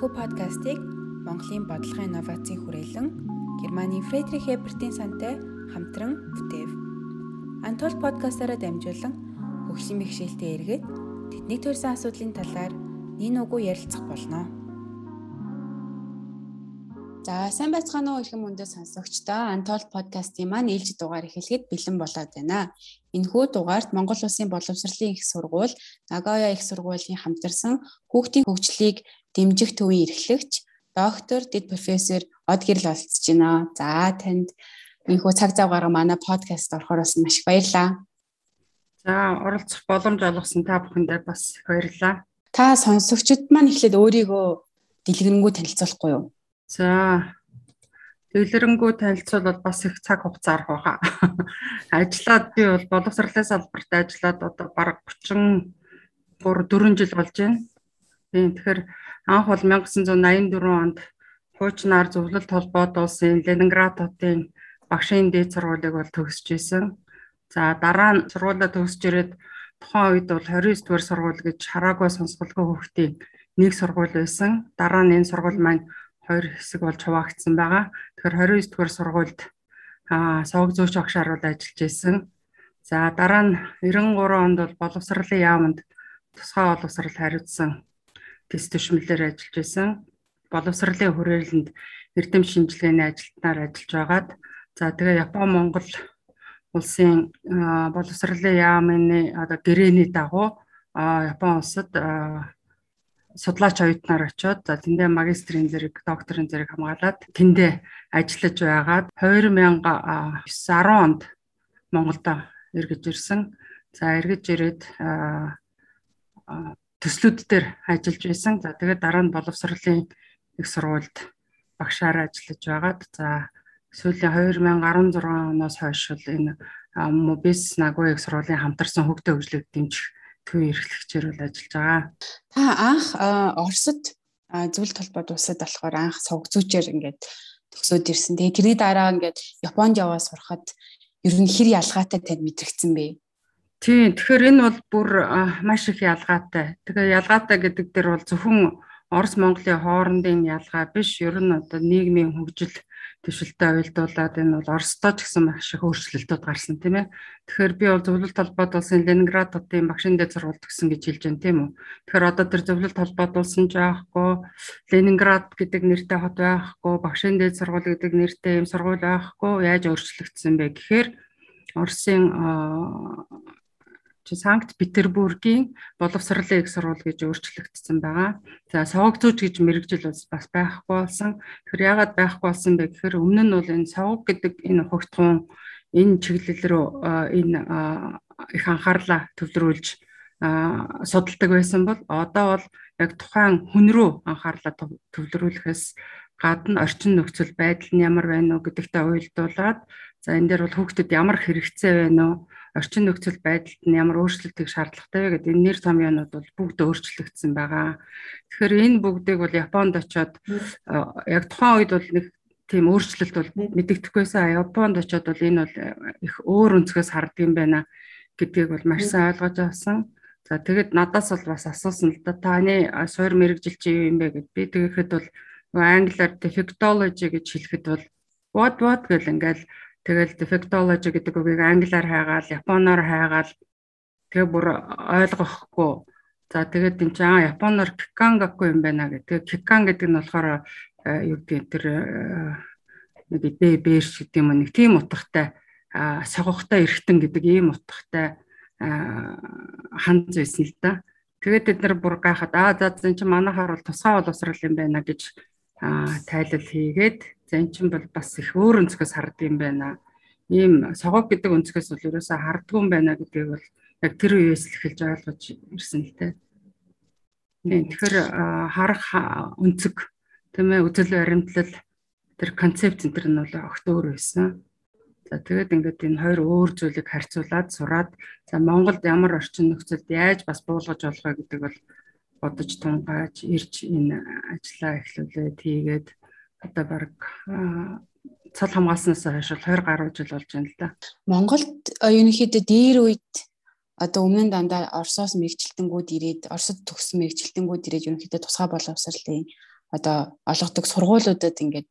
Энэхүү подкастыг Монголын бодлогын инновацийн хүрээлэн Германы Фредрих Эбертийн сантай хамтран бүтээв. Антол подкастаараа дамжуулан хөгжлийн бэхжилтэд эргээд тэдний төрсэн асуудлын талаар нин угуу ярилцах болно. За сайн байцгаана уу эрхэм мөндөд сонсогчдоо Антол подкастын маань ээлж дугаар эхлэхэд бэлэн болоод байна. Энэхүү дугаарт Монгол Улсын боловсролын их сургууль, Нагоя их сургуулийн хамтарсан хүүхдийн хөгжлийг дэмжих төвийн эрхлэгч доктор дэд профессор Од гэрэл олцож байна. За танд энэхүү цаг зав гарга манай подкаст орохоор бас маш их баярлалаа. За оролцох боломж олгосон та бүхэндээ бас их баярлалаа. Та сонсогчид маань эхлээд өөрийгөө дэлгэрэнгүй танилцуулахгүй юу? За Дэлгэрэнгүй танилцуул бол бас их цаг хугацаа арах байгаа. Ажлаад би бол боловсролын салбарт ажиллаад одоо бараг 33 4 жил болж байна. Тийм тэгэхээр анх бол 1984 онд хуучнаар зөвлөлт холбоот улсын Ленинград хотын багшийн дээд сургуулийг бол төгсөж исэн. За дараа нь сургуулаа төгсөж ирээд тухайн үед бол 29 дугаар сургууль гэж хараагүй сонсголгүй хүүхдийн нэг сургууль байсан. Дараа нь энэ сургууль маань хоёр хэсэг болж хуваагдсан байгаа. Тэгэхээр 29 дугаар сургуульд сувг зөөч багшаар бол ажиллаж байсан. За дараа нь 93 онд бол боловсролын яамд тусгай боловсрал хариуцсан тест төшмөлөөр ажиллаж байсан. Боловсролын хүрээлэнд эрдэм шинжилгээний ажилтнаар ажиллаж байгаад за тэгээ Япон Монгол улсын боловсролын яамны одоо гэрээний дагуу Япон улсад судлаач оюутнаар очиод за тэндээ магистрийн зэрэг, докторийн зэрэг хамгаалаад тэндээ ажиллаж байгаад 2010 онд Монголд эргэж ирсэн. За эргэж ирээд төслүүд дээр ажиллаж байсан. За тэгээд дараа нь боловсролын их сургуульд багшаар ажиллаж байгаад за сүүлийн 2016 оноос хойш энэ Мобис Нагуя их сургуулийн хамтарсан хөгжлийн хөгжлийг дэмжих төвийн эрхлэгчээр бол ажиллаж байгаа. Та анх Оросд зөвлөлт холбоод усад болохоор анх сувг зүүчээр ингээд төгсөөд ирсэн. Тэгээ тэрний дараа ингээд Японд яваа сурахад ер нь хэр ялгаатай тань мэдрэгдсэн бэ? Тийм тэгэхээр энэ бол бүр маш их ялгаатай. Тэгээ ялгаатай гэдэг дээр бол зөвхөн Орос Монголын хоорондын ялгаа биш ер нь одоо нийгмийн хөгжил төвшөлтэй уялдуулаад энэ бол Оростой ч гэсэн маш их өөрчлөлтүүд гарсан тийм ээ. Тэгэхээр би бол зөвлөлт холбоот улсын Ленинград хотын багшин дээд сургуульд төгсөн гэж хэлж байна тийм үү. Тэгэхээр одоо тэр зөвлөлт холбоот улсын ч байхгүй Ленинград гэдэг нэртэй хот байхгүй багшин дээд сургууль гэдэг нэртэй юм сургууль байхгүй яаж өөрчлөгдсөн бэ гэхээр Оросын чи Санкт Петербургийн боловсролын их сургууль гэж өөрчлөгдсөн байгаа. За совгцууч гэж мэрэгжил бас байхгүй болсон. Тэгэхээр яагаад байхгүй болсон бэ гэхээр өмнө нь бол энэ совг гэдэг энэ хогтгон энэ чиглэл рүү энэ их анхаарлаа төвлөрүүлж судалдаг байсан бол одоо бол яг тухайн хүн рүү анхаарлаа төвлөрүүлэхээс гадна орчин нөхцөл байдал нь ямар байна уу гэдэгтээ уялдуулаад за энэ дээр бол хүүхдэд ямар хэрэгцээ байна уу орчин нөхцөл байдалд нь ямар өөрчлөлтийг шаардлагатай вэ гэдэг энэ нэр томьёонууд бол бүгд өөрчлөгдсөн байгаа. Тэгэхээр энэ бүгдийг бол Японд очиод яг тухайн үед бол нэг тийм өөрчлөлт бол мэдэгдэхгүйсэн. Японд очиод бол энэ бол их өөр өнцгөөс харддаг юм байна гэдгийг бол маш сайн ойлгож авсан. За тэгэд надаас бол бас асуусан л да таны суур мэрэгжил чи юу юм бэ гэд би тэгэхэд бол англиар defectology гэж хэлэхэд бол what what гэл ингээл Тэгэл defectology гэдэг үгийг англиар хайгаал, японоор хайгаал тэгээ бүр ойлгохгүй. За тэгээд энэ чинь японоор кикангаку юм байна гэдэг. Кикан гэдэг нь болохоор э, юу гэдэг тэр э, нэг бэ бэрш гэдэг юм нэг тийм утгатай согохтой эргэтэн гэдэг ийм утгатай хандж байсан л да. Тэгээд бид нар бүр гайхаад аа за энэ чинь манайхаар бол тусгай боловсрал юм байна гэж тайлал хийгээд За эн чинь бол бас их өөр өнцгөөс харддаг юм байна. Ийм согог гэдэг өнцгөөс бол ерөөсөө харддаг юм байна гэдгийг бол яг тэр үеэс л эхэлж ойлгож ирсэн л дээ. Тэгэхээр харах өнцөг тийм ээ үзэл баримтлал тэр концепт энэ төр нь бол огт өөр байсан. За тэгээд ингээд энэ хоёр өөр зүйлийг харьцуулаад сураад за Монголд ямар орчин нөхцөлд яаж бас буулгаж болох вэ гэдэг бол бодож тунгааж ирж энэ ажлаа эхлүүлээд хийгээд одоо баг цал хамгаалснаас хойш 20 гаруй жил болж байна л да. Монголд ерөнхийдөө дээр үед одоо өмнө нь дандаа Оросоос мэгжилтэнгүүд ирээд Оросд төгссөн мэгжилтэнгүүд ирээд ерөнхийдөө тусгай боловсролын одоо олгодог сургуулиудад ингээд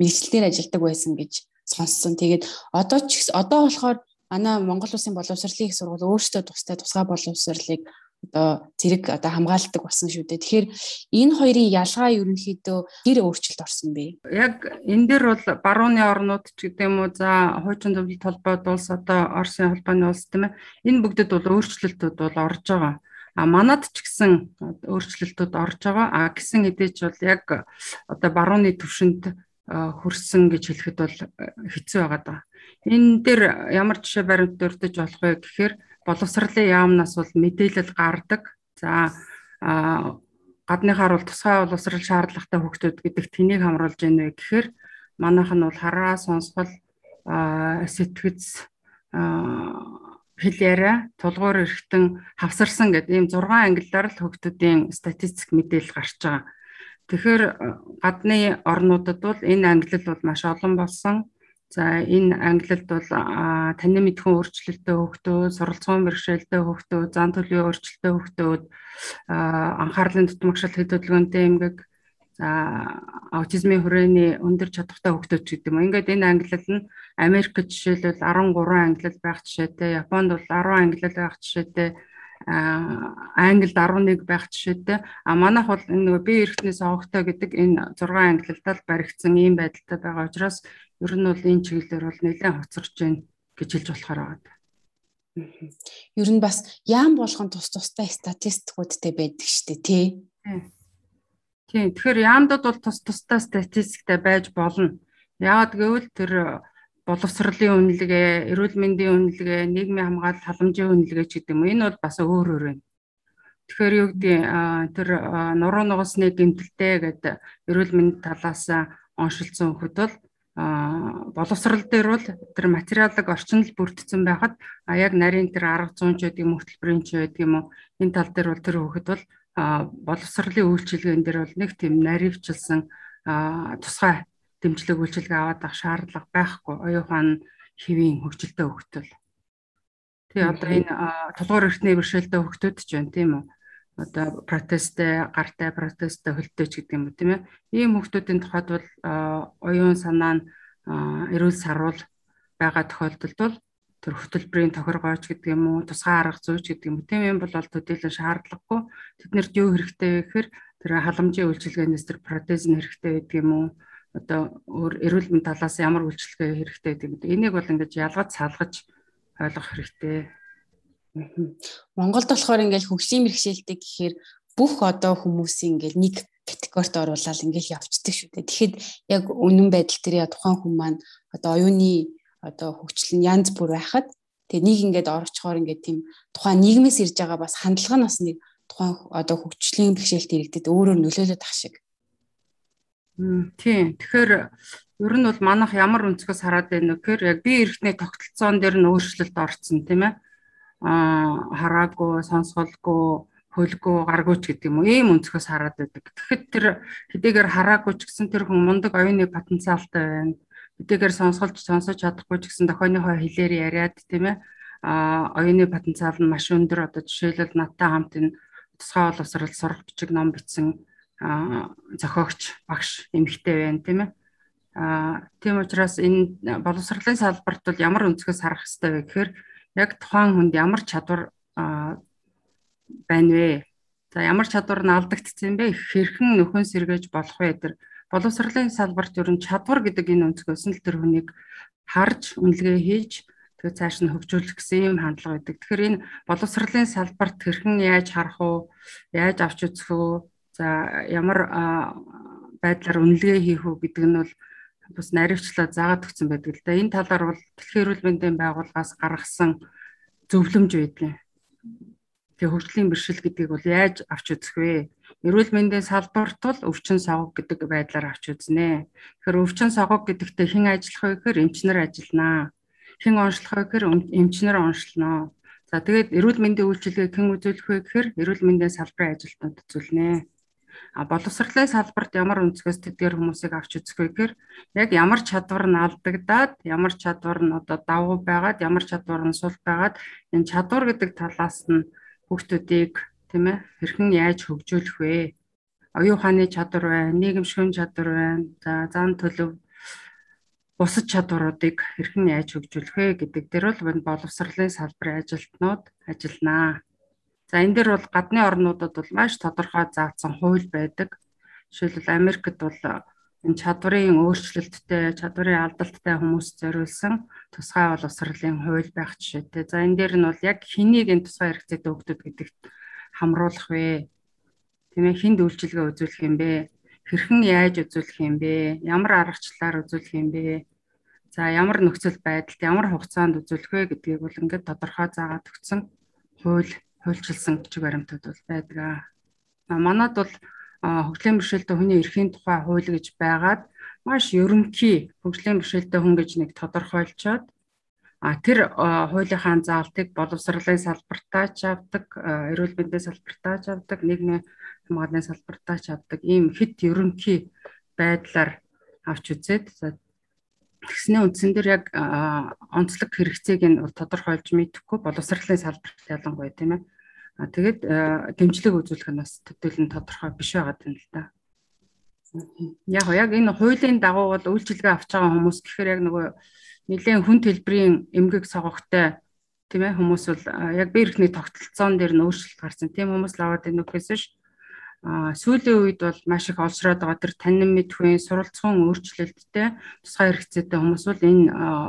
мэрэгчлэлээр ажилладаг байсан гэж сонссон. Тэгээд одоо ч одоо болохоор манай Монгол Улсын боловсролын их сургууль өөрсдөө тустай тусгай боловсролыг одоо зэрэг одоо хамгаалдаг болсон шүү дээ. Тэгэхээр энэ хоёрын ялгаа ерөнхийдөө гэр өөрчлөлт орсон бэ? Яг энэ дээр бол барууны орнууд ч гэдэг юм уу за хуучин зөвлөлт холбоод улс одоо Оросын холбооны улс тийм ээ. Энэ бүгдэд бол өөрчлөлтүүд бол орж байгаа. А манад ч гэсэн өөрчлөлтүүд орж байгаа. А гисэн хэдийч бол яг одоо барууны төвшөнд хүрсэн гэж хэлэхэд бол хэцүү байгаа даа. Энэ дээр ямар жишээ баримт дурдж болох вэ гэхээр боловсролын яамнаас бол мэдээлэл гардаг. За гадныхаар бол тусгай боловсрал шаардлагатай хүүхдүүд гэдэг тэнийг хамруулж байна вэ гэхээр манайх нь бол хараа сонсгол сэтгэц хэл яриа тулгуур эргэтэн хавсарсан гэдэг ийм 6 ангиллаар л хүүхдүүдийн статистик мэдээлэл гарч байгаа. Тэгэхээр гадны орнуудад бол энэ ангилал бол маш олон болсон. За энэ англилд бол таны мэдхүн өөрчлөлттэй хөгтөө, суралцсан бэрхшээлтэй хөгтөө, зан төлөвийн өөрчлөлттэй хөгтөөд анхаарлын дутмагшил хөдөлгөөнтэй эмгэг за аутизмын хүрээний өндөр чадвартай хөгтөөч гэдэг юм. Ингээд энэ англил нь Америкт жишээлбэл 13 англил байх жишээтэй, Японд бол 10 англил байх жишээтэй, Англид 11 байх жишээтэй. А манайх бол энэ нөгөө бие эрхтний сонгогтой гэдэг энэ 6 англилдаа баригдсан ийм байдалтай байгаа учраас ер нь бол энэ чиглэлээр бол нэлээд хоцорч байна гэж хэлж болохоор байгаа. Ер нь бас яам болгон тус тустай статистикуудтэй байдаг шүү дээ тий. Тийм. Тэгэхээр яамдад бол тус тустай статистиктэй байж болно. Яагаад гэвэл тэр боловсролын үнэлгээ, эрүүл мэндийн үнэлгээ, нийгмийн хамгаалалт, халамжийн үнэлгээ ч гэдэг юм. Энэ бол бас өөр өөр байна. Тэгэхээр юу гэдэг тэр нуруу нугасны гэмтэлтэй гэдэг эрүүл мэнд талаас оншилсан хөхд бол боловсрал дээр бол тэр материалог орчин л бүрдсэн байхад а яг нарийн тэр арга зүүн ч гэдэг юм хөтөлбөрийн ч байдаг юм уу энэ тал дээр бол тэр хөхд бол боловсролын үйлчилгээнд дээр бол нэг тийм наривчлсан тусгай дэмжлэг үйлчилгээ аваад авах шаардлага байхгүй оюухан хэвийн хөгжилтэй хөгтөл. Тэгээ одоо энэ тулгуур эртний бэрхшээлтэй хөгтөд ч байна тийм үү? Одоо протесттэй, гартай протесттэй хөлтөөч гэдэг юм уу тийм ээ? Ийм хөгтүүдийн тухайд бол оюун санаа нь эрүүл саруул байгаа тохиолдолд бол тэр хөтөлбөрийн тохиргооч гэдэг юм уу тусгай арга зүйч гэдэг юм. Тийм юм бол төдийлөн шаардлагагүй. Тэднэрт юу хэрэгтэй вэ гэхээр тэр халамжийн үйлчилгээнээс тэр протез нь хэрэгтэй байдаг юм уу? Одоо өөр эрүүл мэнд талаас ямар үйлчлэгээ хэрэгтэй гэдэг. Энийг бол ингэж ялгаж салгаж ойлгох хэрэгтэй. Монголд болохоор ингээл хөгжлийн бэрхшээлтэй гэхээр бүх одоо хүмүүсийн ингээл нэг категорид оруулаад ингээл явцдаг шүү дээ. Тэгэхэд яг үнэн байдал дээр тухайн хүн маань одоо оюуны одоо хөгжил нь янз бүр байхад тэгээ нэг ингээд орчхоор ингээд тийм тухайн нийгмээс ирж байгаа бас хандлага нь бас нэг тухайн одоо хөгжлийн бэрхшээлт иргэдэд өөрөөр нөлөөлөд ах шиг Тийм. Тэгэхээр ер нь бол манайх ямар өнцгөөс хараад байна вэ гэхээр яг бие эрхтний тогтолцоон дээр нь өөрчлөлт орсон тийм ээ. Аа хараагүй, сонсголгүй, хөлгүй, гаргүй ч гэдэг юм уу. Ийм өнцгөөс хараад байдаг. Тэгэхэд тэр хэдийгээр хараагүй ч гэсэн тэр хүн мундаг оюуны потенциалтай байна. Хэдийгээр сонсголж сонсож чадахгүй ч гэсэн дохойныхоо хэлээр яриад тийм ээ. Аа оюуны потенциал нь маш өндөр. Одоо жишээлбэл надтай хамт энэ тусгай боловсрал сурах бичиг ном бичсэн зохиогч багш эмэгтэй байна тийм ээ. Аа тийм учраас энэ боловсролын салбарт бол ямар өнцгөөс харах хэрэгтэй вэ гэхээр яг тухайн хүнд ямар чадвар байна вэ? За ямар чадвар нь алдагдсан бэ? Хэрхэн нөхөн сэргээж болох вэ? Тэр боловсролын салбарт ер нь чадвар гэдэг энэ өнцгөөс нь л тэр хүнийг харж үнэлгээ хийж тэгээ цааш нь хөгжүүлэх гэсэн юм хандлага байдаг. Тэгэхээр энэ боловсролын салбарт хэрхэн яаж харах уу? Яаж авч үзэх үү? За ямар байдлаар үнэлгээ хийх үү гэдэг нь бол бас наривчлаа заагаад өгсөн байдаг л да. Энэ талаар бол Дэлхийн эрүүл мэндийн байгууллагаас гаргасан зөвлөмж байдаг. Тэгээ хөгжлийн бэршил гэдгийг бол яаж авч үзэх вэ? Эрүүл мэндийн салбарт бол өвчин согог гэдэг байдлаар авч үзнэ. Тэгэхээр өвчин согог гэдэгтээ хэн ажиллах вэ гэхээр эмчнэр ажилланаа. Хэн онцлох вэ гэхээр эмчнэр онцлно. За тэгээд эрүүл мэндийн үйлчилгээг хэн үзүүлэх вэ гэхээр эрүүл мэндийн салбарын ажилтнууд үзүүлнэ. А боловсролын салбарт ямар өнцгөөс тэдгээр хүмүүсийг авч үзэх вэ гэхээр яг ямар чадвар нь алдагдаад, ямар чадвар нь одоо давуу байгаад, ямар чадвар нь сул байгаад энэ чадвар гэдэг талаас нь хүүхдүүдийг тийм ээ хэрхэн яаж хөгжүүлэх вэ? оюун ухааны чадвар байна, нийгэм шүүн чадвар байна. За зан төлөв бусад чадваруудыг хэрхэн яаж хөгжүүлэх вэ гэдэг дээр бол боловсролын салбарын ажилтнууд ажилланаа. За энэ дээр бол гадны орнуудад бол маш тодорхой заасан хууль байдаг. Жишээлбэл Америкт бол энэ чадварын өөрчлөлттэй, чадварын алдалттай хүмүүст зориулсан тусгай боловсролын хууль байх жишээтэй. За энэ дээр нь бол яг хэнийг энэ тусгай хэрэгцээтэй хөгтөд гэдэгт хамруулах вэ? Тийм ээ хүнд үйлчилгээ үзүүлэх юм бэ? Хэрхэн яаж үзүүлэх юм бэ? Ямар аргачлалаар үзүүлэх юм бэ? За ямар нөхцөл байдалд ямар хугацаанд үзүүлэх вэ гэдгийг бол ингээд тодорхой заагаад өгсөн хууль хуульчилсан бичиг баримтууд бол байдаг. А манад бол хөгжлийн бэрхшээлтэй хүний эрхийн тухай хууль гэж байгаад маш ерөнхий хөгжлийн бэрхшээлтэй хүн гэж нэг тодорхойлцоод а тэр хуулийнхаа заалтыг боловсролын салбартаа ч авдаг, эрүүл мэндийн салбартаа ч авдаг, нийгмийн хамгааллын салбартаа ч авдаг ийм хэд ерөнхий байдлаар авч үзээд Тэгснээ үндсэн дээр яг онцлог хэрэгцээг нь тодорхойлж мэдэхгүй боловсролын салбарт ялангуяа тийм ээ. А тэгээд дэмжлэг үзүүлэх нь бас төдийлөн тодорхой биш байгаа юм л да. Яг яг энэ хуулийн дагуу бол үйлчилгээ авч байгаа хүмүүс гэхээр яг нөгөө нэгэн хүн төлбөрийн эмгэг согогтой тийм ээ хүмүүс бол яг би эрхний тогтолцоон дээр нь өөрчлөлт гарсан. Тийм хүмүүс л аваад үхээс ш сүүлийн үед бол маш их олшроод байгаа тэр танин мэдхүйн суралцсан өөрчлөлттэй тусгай хэрэгцээтэй хүмүүс бол энэ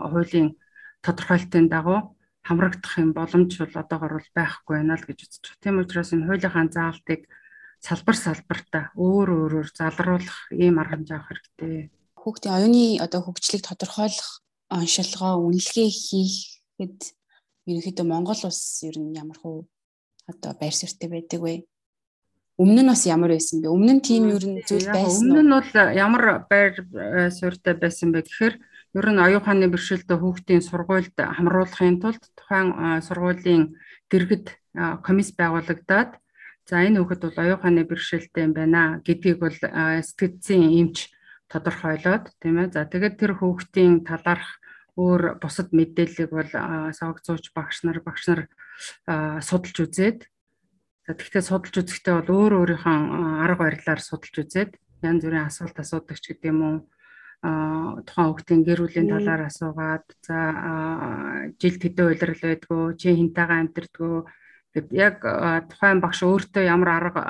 хуулийн тодорхойлтын дагуу хамрагдах юм боломж бол одоогор бол байхгүй байна л гэж үзэж байна. Тийм учраас энэ хуулийнхаа заалтыг салбар салбартаа өөр өөрөөр залруулах ийм арга хэмжээ авах хэрэгтэй. Хүүхдийн оюуны одоо хөгжлийг тодорхойлох оншилгоо үнэлгээ хийхэд ерөнхийдөө Монгол улс ер нь ямар хөө одоо байр суурьтай байдаг вэ? Өмнө нь бас ямар байсан бэ? Өмнө нь тийм ер нь зүйл байсан? Өмнө нь бол ямар байр э, суурьтай байсан бэ гэхээр ер нь оюуханы бэрхшээлтэй хүүхдийн сургуульд хамруулахын тулд тухайн сургуулийн дэргэд комисс байгуулагдаад за энэ хүүхэд бол оюуханы бэрхшээлтэй юм байна гэдгийг бол сэтгцийн эмч тодорхойлоод тийм ээ. За тэгээд тэр хүүхдийн талаарх өөр бусад мэдээллийг бол согцооч багш нар багш нар судалж үзээд За тэгвэл судалж үзэхдээ бол өөр өөрийнхөө арга барилаар судалж үзээд янз бүрийн асуулт асуудаг ч гэдэг юм уу? Тухайн хүүхдийн гэр бүлийн талаар асуугаад за жил тэдэн уйлрал байдгүй чи хинтайгаа амьдэрдгүү? Гэд яг тухайн багш өөртөө ямар арга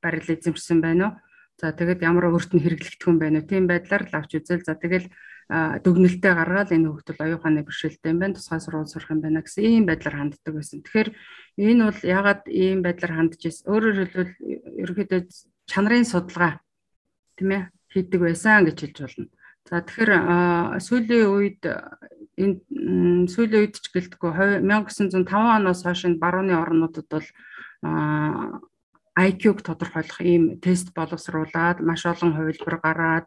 барил эзэмшсэн байна уу? За тэгээд ямар өөрт нь хэрэглэгдэх юм байна уу? Тийм байдлаар л авч үзэл. За тэгэл дүгнэлтээ гаргаад энэ хүүхдүүд оюуханы бэрхшээлтэй юм байна тусгай сургууль сурах юм байна гэсэн ийм байдлаар ханддаг байсан. Тэгэхээр энэ бол ягаад ийм байдлаар хандж ирсэн? Өөрөөр хэлбэл ерөнхийдөө чанарын судалгаа тийм ээ хийдэг байсан гэж хэлж болно. За тэгэхээр сүүлийн үед энэ сүүлийн үед ч гэлтгүй 1905 оноос хойш барууны орнуудад бол IQ-г тодорхойлох ийм тест боловсруулад маш олон хувилбар гараад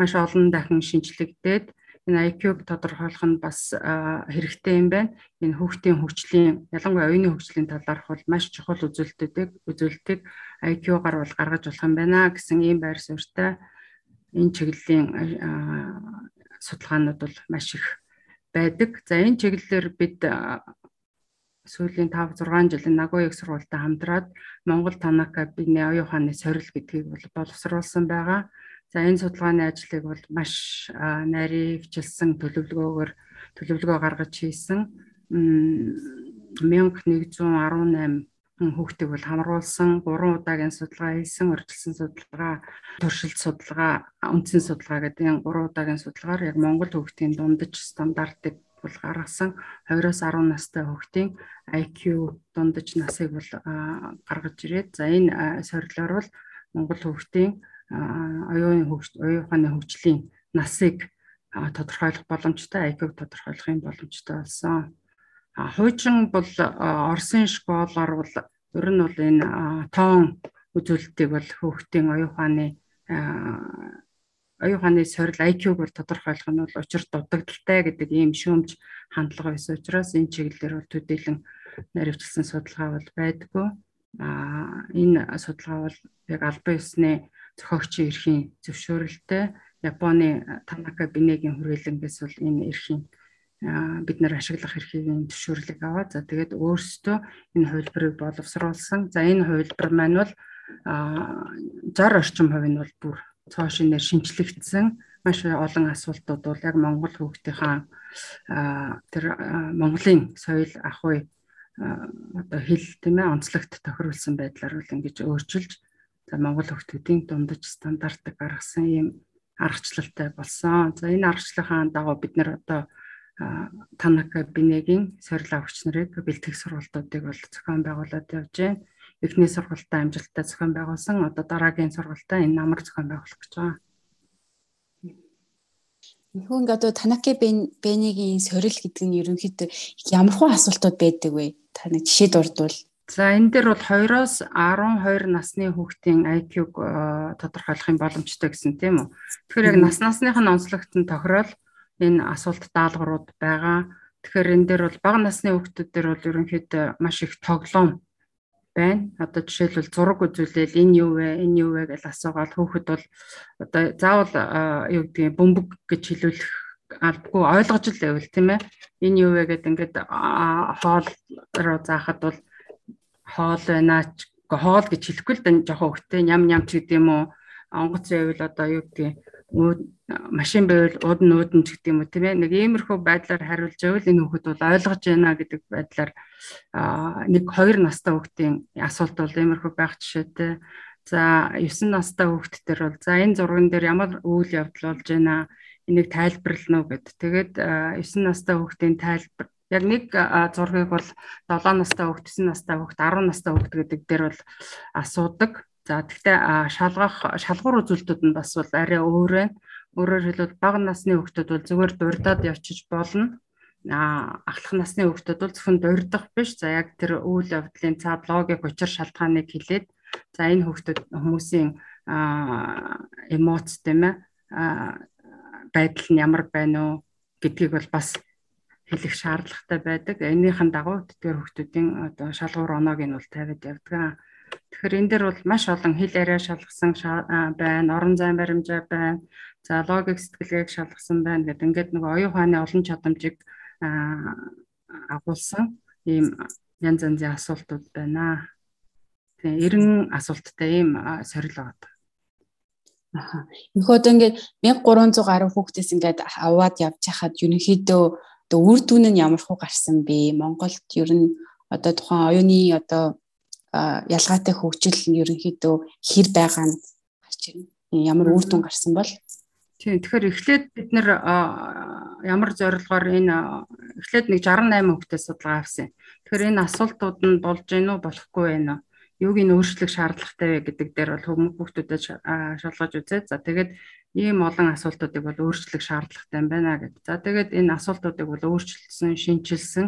маш олон дахин шинжлэгдээд энэ IQ-г тодорхойлох нь бас хэрэгтэй юм байна. Энэ хүүхдийн хөгжлийн ялангуяа оюуны хөгжлийн талаарх бол маш чухал үзүүлэлтүүдийг үзүүлэлтийг IQ-гаар бол гаргаж болох юм байна гэсэн ийм байр суурьтай энэ чиглэлийн судалгаанууд бол маш их байдаг. За энэ чиглэлээр бид сүүлийн 5 6 жилийн Нагояг сургуультай хамтраад Монгол Танака биний оюун ухааны сорил гэдгийг бол боловсруулсан байгаа. За энэ судалгааны ажлыг бол маш нарийн хвчилсэн төлөвлөгөөгөөр төлөвлөгөө гаргаж хийсэн. 1118 хүүхдийг бол хамруулсан. 3 удаагийн судалгаа хийсэн, урьдчилсан судалгаа, туршилт судалгаа, үндсэн судалгаа гэдэг энэ 3 удаагийн судалгаар. Яг Монгол хүүхдийн дундаж стандартыг бол гаргасан. 20-оос 10 настай хүүхдийн IQ дундаж насыг бол гаргаж ирээд за энэ сорилоор бол Монгол хүүхдийн оюун хөгж оюун ухааны хөгжлийн насыг тодорхойлох боломжтой, IQ-г тодорхойлохын боломжтой болсон. Хуучин бол Оросын школоор бол ер нь бол энэ тоон үзүүлэлтийг бол хүүхдийн оюун ухааны сорил IQ-г бол тодорхойлох нь бол учир дутагдaltaй гэдэг ийм шүүмж хандлага байсан учраас энэ чиглэлээр бол төдийлөн наривчлсан судалгаа бол байдгүй. А энэ судалгаа бол яг албан ёсны зохиогчийн эрхийн зөвшөөрөлтэй Японы Танака Бинегийн хүрээлэнгээс бол энэ эрхийн бид нар ашиглах эрхийн зөвшөөрлийг аваад за тэгээд өөрсдөө энэ хувилбарыг боловсруулсан. За энэ хувилбар маань бол 60 орчим хувь нь бол бүр цоо шинээр шинчлэгдсэн маш олон асуултууд бол яг Монгол хүүхдийнхаа тэр Монголын соёл ахуй одоо хэл тийм ээ онцлогт тохируулсан байдлаар бол ингэж өөрчилж за Монгол хүүхдүүдийн дундаж стандартыг гаргасан ийм аргачлалтай болсон. За энэ аргачлалын дагуу бид нэр одоо Танака Бинегийн сорил авагч нарыг бэлтгэх сургалтуудыг бол зохион байгуулад явж байна. Эхний сургалтаа амжилттай зохион байгуулсан. Одоо дараагийн сургалтаа энэ намар зохион байгуулах гэж байгаа. Ингээд одоо Танаки Бэнигийн сорил гэдэг нь ерөнхийдөө ямар хөө асуултууд байдаг вэ? Та нэг жишээ дурдвал. За энэ дээр бол 2-оос 12 насны хүүхдийн IQ-г тодорхойлохын боломжтой гэсэн тийм үү. Тэгэхээр яг нас насных нь онцлогтон тохирол энэ асуулт даалгаврууд байгаа. Тэгэхээр энэ дээр бол бага насны хүүхдүүд дээр бол ерөнхийдөө маш их тоглоом байна. Одоо жишээлбэл зураг үзүүлэл энэ юу вэ, энэ юу вэ гэж асуугаад хүүхэд бол одоо заавал юу гэдгийг бөмбөг гэж хэлүүлэх албагүй ойлгож л байвал тийм ээ. Энэ юу вэ гэдэг ингээд хоол руу заахад бол хоол байна. Ч хоол гэж хэлэхгүй л да жоохон хөвгтэй. Ням ням ч гэдэг юм уу. Онгоц байвал одоо юу гэдгийг машин байвал ууд нь уудэн ч гэдэг юм уу тийм ээ. Нэг иймэрхүү байдлаар хариулж байвал энэ хүүхэд бол ойлгож байна гэдэг байдлаар нэг 2 настай хүүхдийн асуулт бол иймэрхүү байх жишээтэй. За 9 настай хүүхд төр бол за энэ зурган дээр ямар үйл явдал болж байна? Энийг тайлбарлана уу гэд. Тэгээд 9 настай хүүхдийн тайлбар яг нэг зургийг бол 7 настай хүүхд 9 настай хүүхд 10 настай хүүхд гэдэг дээр бол асуудаг За тэгтээ шалгах шалгуур үзүүлэлтүүд нь бас бол арай өөр байна. Өөрөөр хэлбэл бага насны хүүхдүүд бол зүгээр дурдаад явчих болно. А ахлах насны хүүхдүүд бол зөвхөн дурдах биш. За яг тэр үйл явдлын цаад логик учир шалтгааныг хэлээд за энэ хүүхдүүд хүмүүсийн эмоц тийм ээ байдал нь ямар байна уу гэдгийг бол бас хэлэх шаардлагатай байдаг. Энийхэн дагуу тэдгээр хүүхдүүдийн одоо шалгуур оноог нь бол тавиад явдаг. Тэгэхээр энэ дээр бол маш олон хэл яриа шалгасан байна, орон зайн баримжаа байна, за логик сэтгэлгээг шалгасан байна гэдэг ингээд нэг оюун ухааны олон чадамжийг агуулсан ийм янз янзын асуултууд байна. Тэгээ 90 асуулттай ийм сорил байгаа. Аха. Энэхүү одоо ингээд 1300 гаруй хүүхдээс ингээд аваад явж хахад ерөнхийдөө одоо үр дүн нь ямар хөө гарсан бэ? Монголд ер нь одоо тухайн оюуны одоо ялгаатай хөгжил нь ерөнхийдөө хэр байгаа нь гарч ирнэ. Ямар үр дүн гарсан бол Тийм тэгэхээр эхлээд бид нэр ямар зорилгоор энэ эхлээд нэг 68 хүүхдээс судалгаа авсан. Тэгэхээр энэ асуултууд нь болж гин үү болохгүй байна уу? Юуг нь өөрчлөх шаардлагатай вэ гэдэг дээр бол хүүхдүүдэд шалгаж үзээд за тэгээд ийм олон асуултуудыг бол өөрчлөх шаардлагатай байна гэдэг. За тэгээд энэ асуултуудыг бол өөрчилсөн, шинчилсэн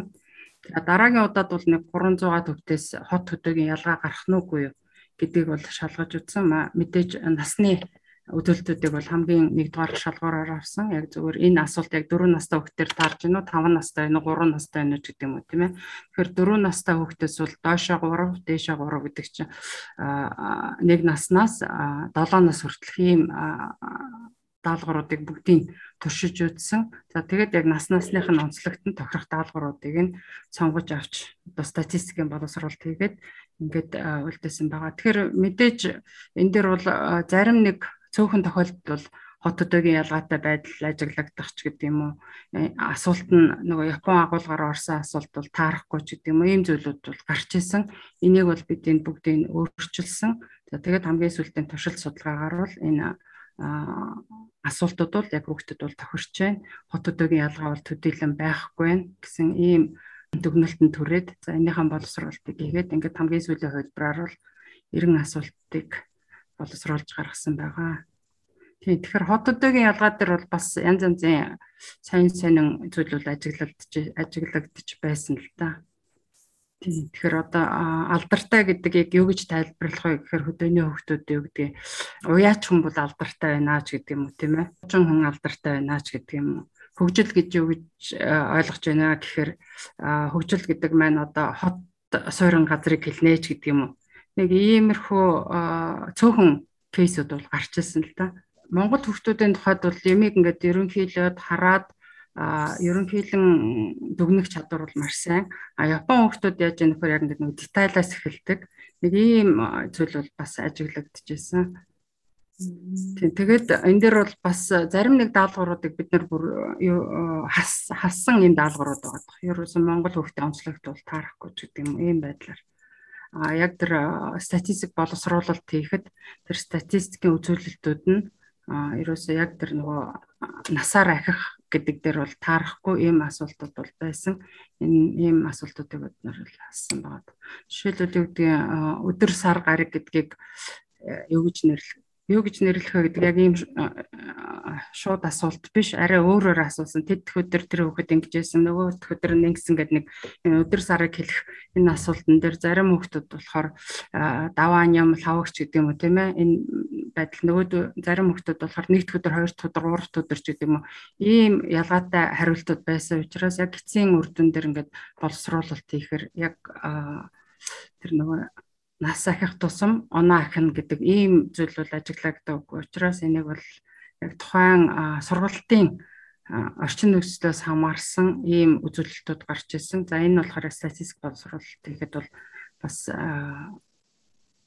дараагийн удаад бол нэг 300 төвтөөс хот хөдөөгийн ялгаа гарах нь үгүй юу гэдгийг бол шалгаж үзсэн. Мэдээж насны өдөлтүүдийг бол хамгийн нэгдүгээр шалгуураар авсан. Яг зөвхөн энэ асуулт яг 4 настай хүүхдээр таарж гинөө 5 настай байна уу 3 настай байна уу гэдэг юм уу тийм ээ. Тэгэхээр 4 настай хүүхдээс бол доошоо 3, дээшээ 3 гэдэг чинь нэг наснаас 7 нас хүртэлх ийм даалгавруудыг бүгдийг туршиж үзсэн. За тэгээд яг нас насных нь онцлогт нь тохирох даалгавруудыг нь сонгож авч одоо статистикийн боловсруулалт хийгээд ингээд үлдээсэн байгаа. Тэгэхээр мэдээж энэ дээр бол зарим нэг цөөхөн тохиолдолд бол хот төдөөгийн ялгаатай байдал ажиглагдах ч гэдэг юм уу? Э, асуулт нь нөгөө Япон агуулгаар орсон асуулт бол таарахгүй ч гэдэг юм уу? Ийм зүйлүүд бол гарч исэн энийг бол бид энэ бүгдийг өөрчилсөн. За тэгээд хамгийн сүүлдийн туршилт судалгаагаар бол энэ асуултууд бол яг хүүхдэд бол тохирч байна. Хот өдөөгийн ялгаа бол төдийлөн байхгүй байна гэсэн ийм дүгнэлтэн түрээд за энийхэн боловсруулалтыг хийгээд ингээд хамгийн сүүлийн хувьдраар бол 90 асуултыг боловсруулж гаргасан байгаа. Тийм тэгэхээр хот өдөөгийн ялгаа дээр бол бас янз янзын сайн сайн зүйлүүд ажиглагдж ажиглагдж байсан л да. Тэгэхээр одоо алдартай гэдэг яг юу гэж тайлбарлах вэ гэхээр хөдөөний хөвгтүүд юу гэдэг уяач хүн бол алдартай байна ч гэдэг юм уу тийм ээ. Хожин хүн алдартай байна ч гэдэг юм уу. Хөгжил гэж юу гэж ойлгож байна гэхээр хөгжил гэдэг маань одоо хот суурин газрыг хэлнэ ч гэдэг юм уу. Нэг иймэрхүү цөөхөн кейсүүд бол гарч ирсэн л да. Монгол хөвгтүүдийн тухайд бол ямиг ингээд ерөнхийлөөд хараад а ерөнхийлөн дүгнэх чадвар бол маш сайн. А Япон хүмүүс яаж яах вэ? Яг нэг детайлаас эхэлдэг. Нэг ийм зүйл бол бас ажиглагдчихсэн. Тэгээд энэ дээр бол бас зарим нэг даалгавруудыг бид нар бүр хассан юм даалгаврууд байгаа. Ерөөсөн Монгол хөвгтөд онцлогт бол таарахгүй ч гэдэг юм ийм байдлаар. Яг тэр статистик боловсруулалт хийхэд тэр статистикийн үзүүлэлтүүд нь ерөөсөө яг тэр нөгөө насаар ахих гэдэг дээр бол таарахгүй ийм асуултууд бол байсан. Энэ ийм асуултуудыг бид нар хассан байгаа. Жишээлбэл юу гэдэг өдөр сар гараг гэдгийг юу гэж нэрлэх юу гэж нэрлэх вэ гэдэг яг ийм шууд асуулт биш. Арай өөрөөр асуусан. Тэд өдөр тэр хүүхэд ингэж байсан нөгөө өдөр нь ингэсэн гэдэг нэг өдөр сарыг хэлэх энэ асуултан дээр зарим хүүхдүүд болохоор даваа ням лавгч гэдэг юм уу тийм ээ? Энэ байдал нөгөө зарим хүүхдүүд болохоор нэгд өдөр хоёр дахь өдөр гурав дахь өдөр ч гэдэг юм уу? Ийм ялгаатай хариултууд байсан учраас яг эцсийн үр дүн дээр ингээд боловсруулалт хийхээр яг тэр нөгөө нас ахих тусам оноо ахина гэдэг ийм зүйл бол ажиглагддаг. Учираас энийг бол яг тухайн сургалтын орчин нөхцлөөс хамаарсан ийм үзүүлэлтүүд гарч ирсэн. За энэ болохоор статистик боловсруулалт гэхэд бол бас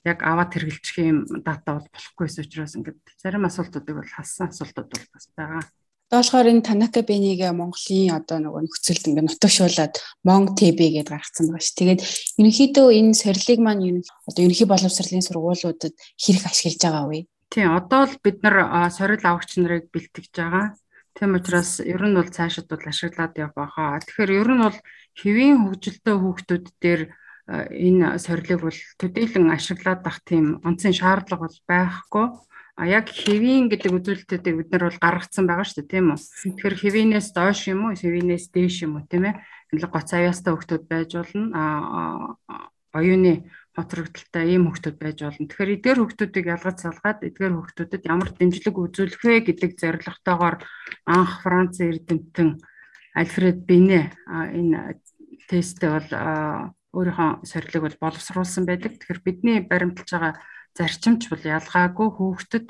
яг аваад хэрэгжилчих юм дата бол болохгүйс учраас ингээд зарим асуултуудыг бол хассан асуултууд бол бас байгаа. Доошхоор энэ Танака Бэнийг Монголын одоо нөгөө нөхцөлд ингээ нутагшуулаад Монг ТБ гэдээ гаргацсан байгаа ш. Тэгээд ерөнхийдөө энэ сорилыг маань одоо ерөнхий боловсролын сургуулиудад хэрэг ашиглаж байгаа вэ? Тийм, одоо л бид нар сорил авагч нарыг бэлтгэж байгаа. Тийм учраас ер нь бол цаашид бол ашиглаад явах байхаа. Тэгэхээр ер нь бол хэвийн хөгжилтэй хүүхдүүд дээр энэ сорилыг бол төдийлөн ашиглаад ах тийм онцгийн шаардлага бол байхгүй А яг хэвийн гэдэг үзүүлэлтүүдийг бид нар бол гаргацсан байгаа шүү дээ тийм үү. Тэгэхээр хэвийнээс доош юм уу, хэвийнээс дээш юм уу тийм ээ. Энэ гоц аяастай хүмүүс байж болно. А оюуны хоцрогдолтой ийм хүмүүс байж болно. Тэгэхээр эдгээр хүмүүсийг ялгаж салгаад эдгээр хүмүүстэд ямар дэмжлэг үзүүлэх вэ гэдэг зорилготойгоор анх Франц эрдэмтэн Альфред Бине энэ тесттэй бол өөрийнхөө сорилыг бол боловсруулсан байдаг. Тэгэхээр бидний баримталж байгаа зарчимч бол ялгаагүй хүүхдэд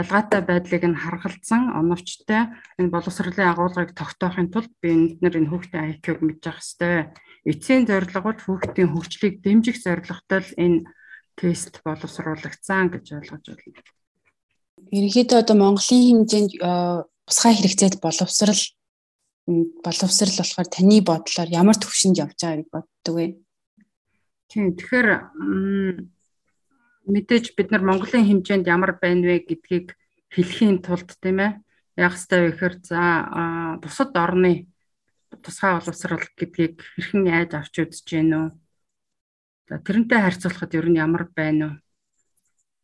ялгаатай байдлыг нь харгалзан оновчтой энэ боловсролын агуулгыг тогтоохын тулд би энд нэр энэ хүүхдийн IQ-г мэдж явах хэрэгтэй. Эцсийн зорилго бол хүүхдийн хөгжлийг дэмжих зорилготой л энэ тест боловсруулагдсан гэж ойлгож байна. Ерөнхийдөө одоо Монголын хэмжээнд тусгай хэрэгцээт боловсрал боловсрал болохоор таны бодлоор ямар төвшөнд явж байгааг боддог вэ? Тийм тэгэхээр мэдээж бид нар Монголын хэмжээнд ямар байна вэ гэдгийг хэлхийн тулд тийм ээ яг хэвээр вэ гэхээр за бусад орны тусгай боловсрал гэдгийг хэрхэн яаж авч үзэж гэнэ үү? За тэрнтэй харьцуулахад ер нь ямар байна уу?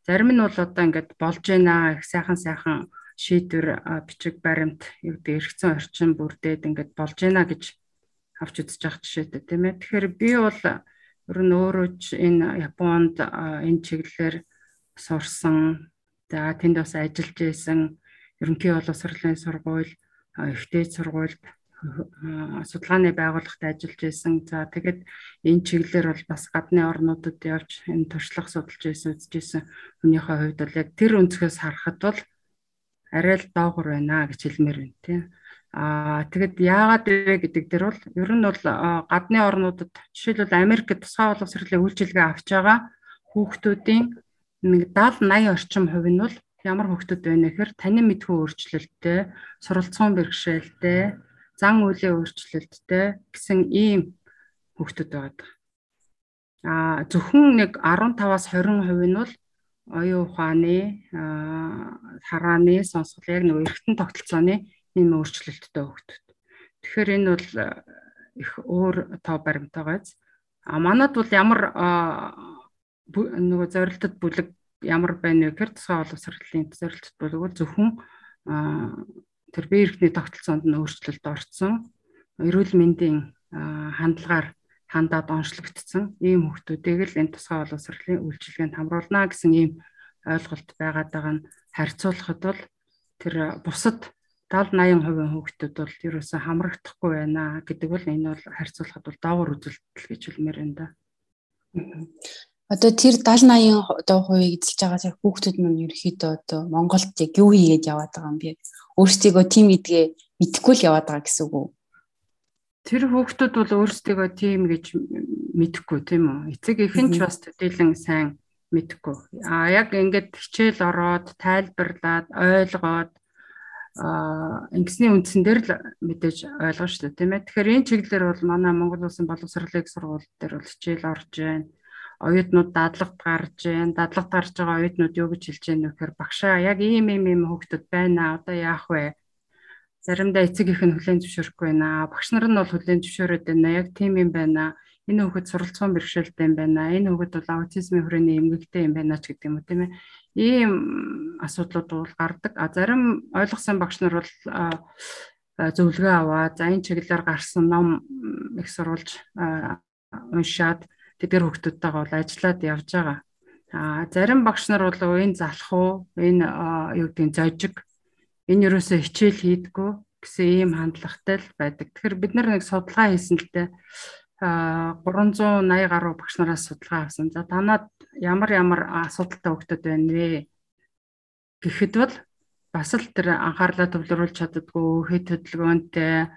Зарим нь бол одоо ингээд болж байна их сайхан сайхан шийдвэр бичиг баримт юу гэдэг эргэцэн орчин бүрдээд ингээд болж байна гэж авч үзэж явах жишээтэй тийм ээ. Тэгэхээр би бол Ер нь өөрөө энэ Японд энэ чиглэлээр сурсан. За тэнд бас ажиллаж байсан. Ерөнхий боловсролын сургууль, ихтэй сургуульд судалгааны байгууллагт ажиллаж байсан. За тэгэд энэ чиглэлээр бол бас гадны орнуудад явж энэ туршлага судалж байсан, үзэж байсан хүнийхээ хувьд бол яг тэр өнцгөөс харахад бол арай л доогор байна гэж хэлмээр байна тийм. Аа тэгэд яагаад вэ гэдэг дээр бол ер нь бол гадны орнуудад жишээлбэл Америкт тусгай боловсролын үйлчилгээ авч байгаа хүүхдүүдийн нэг 70 80 орчим хувь нь бол ямар хүүхдүүд байна гэхээр танин мэдхүү өөрчлөлттэй, суралцсан бэрхшээлтэй, зан үлийн өөрчлөлттэй гэсэн ийм хүүхдүүд байдаг. Аа зөвхөн нэг 15-аас 20% нь бол оюун ухааны, харааны, сонсгол яг нэг эргэтэн тогтолцооны ийм өөрчлөлттэй хөгтөд. Тэгэхээр энэ бол э, их өөр тоо баримтайгаас а манад бол ямар нөгөө зорилтод бүлэг ямар байна вэ гэхээр тусгай боловсролын зорилтод бүлэг бол зөвхөн тэр бие эрхтний тогтолцоонд нь өөрчлөлт орсон эрүүл мэндийн хандлагаар хандаад онцлогдсон ийм хүмүүсийг л энэ тусгай боловсролын үйлчилгээнд хамруулна гэсэн ийм ойлголт байгаад байгаа нь харьцуулахад бол тэр бусад 70 80% хүүхдүүд бол ерөөсөө хамрагдахгүй байна гэдэг бол энэ бол харьцуулахад бол доогор үзүүлэлт гэж хэлмээр байна да. Одоо тэр 70 80 одоо хувийг эзэлж байгаа хүүхдүүд нь ерөөхдөө одоо Монголд яг юу хийгээд яваад байгаа юм бэ? Өөрсдийгөө тим гэдгээ мэдэхгүй л яваад байгаа гэсэн үг үү? Тэр хүүхдүүд бол өөрсдийгөө тим гэж мэдэхгүй тийм үү? Эцэг эхэн ч бас төдийлөн сайн мэдхгүй. А яг ингээд хичээл ороод тайлбарлаад ойлгоод ингэсний үндсэн дээр л мэдээж ойлгоо шүү дээ тийм ээ. Тэгэхээр энэ чиглэлээр бол манай Монгол Улсын боловсролын сургууль дээр бол хичээл орж байна. Оюутнууд дадлагт гарч байна. Дадлагт гарч байгаа оюутнууд юу гэж хэлж байна вэ гэхээр багшаа яг ийм ийм ийм хүүхдүүд байна. Одоо яах вэ? Заримдаа эцэг их нь хүлээн зөвшөөрөхгүй байна. Багш нар нь бол хүлээн зөвшөөрöd байна. Яг тийм юм байна энэ хүүхэд суралцсан бэрхшээлтэй юм байна. Энэ хүүхэд бол аутизмын хүрээний эмгэгтэй юм байна ч гэдэг юм уу тийм ээ. Ийм асуудлууд бол гардаг. А зарим ойлгосон багш нар бол зөвлөгөө аваад за энэ чиглэлээр гарсан ном их сурвалж уншаад тэдгэр хүүхдүүдтэйгээ бол ажиллаад явж байгаа. А зарим багш нар бол энэ залах уу, энэ юу гэдэг нь зожиг энэ юусоо хичээл хийдгүү гэсэн ийм хандлагатай л байдаг. Тэгэхээр бид нар нэг судалгаа хийсэн л дээ 380 гаруй багш нараас судалгаа авсан. За танад ямар ямар асуудалтай хүүхдүүд байна вэ? Гэхэд бол бас л тэр анхаарлаа төвлөрүүлж чаддгүй, хэд хөдөлгөөнтэй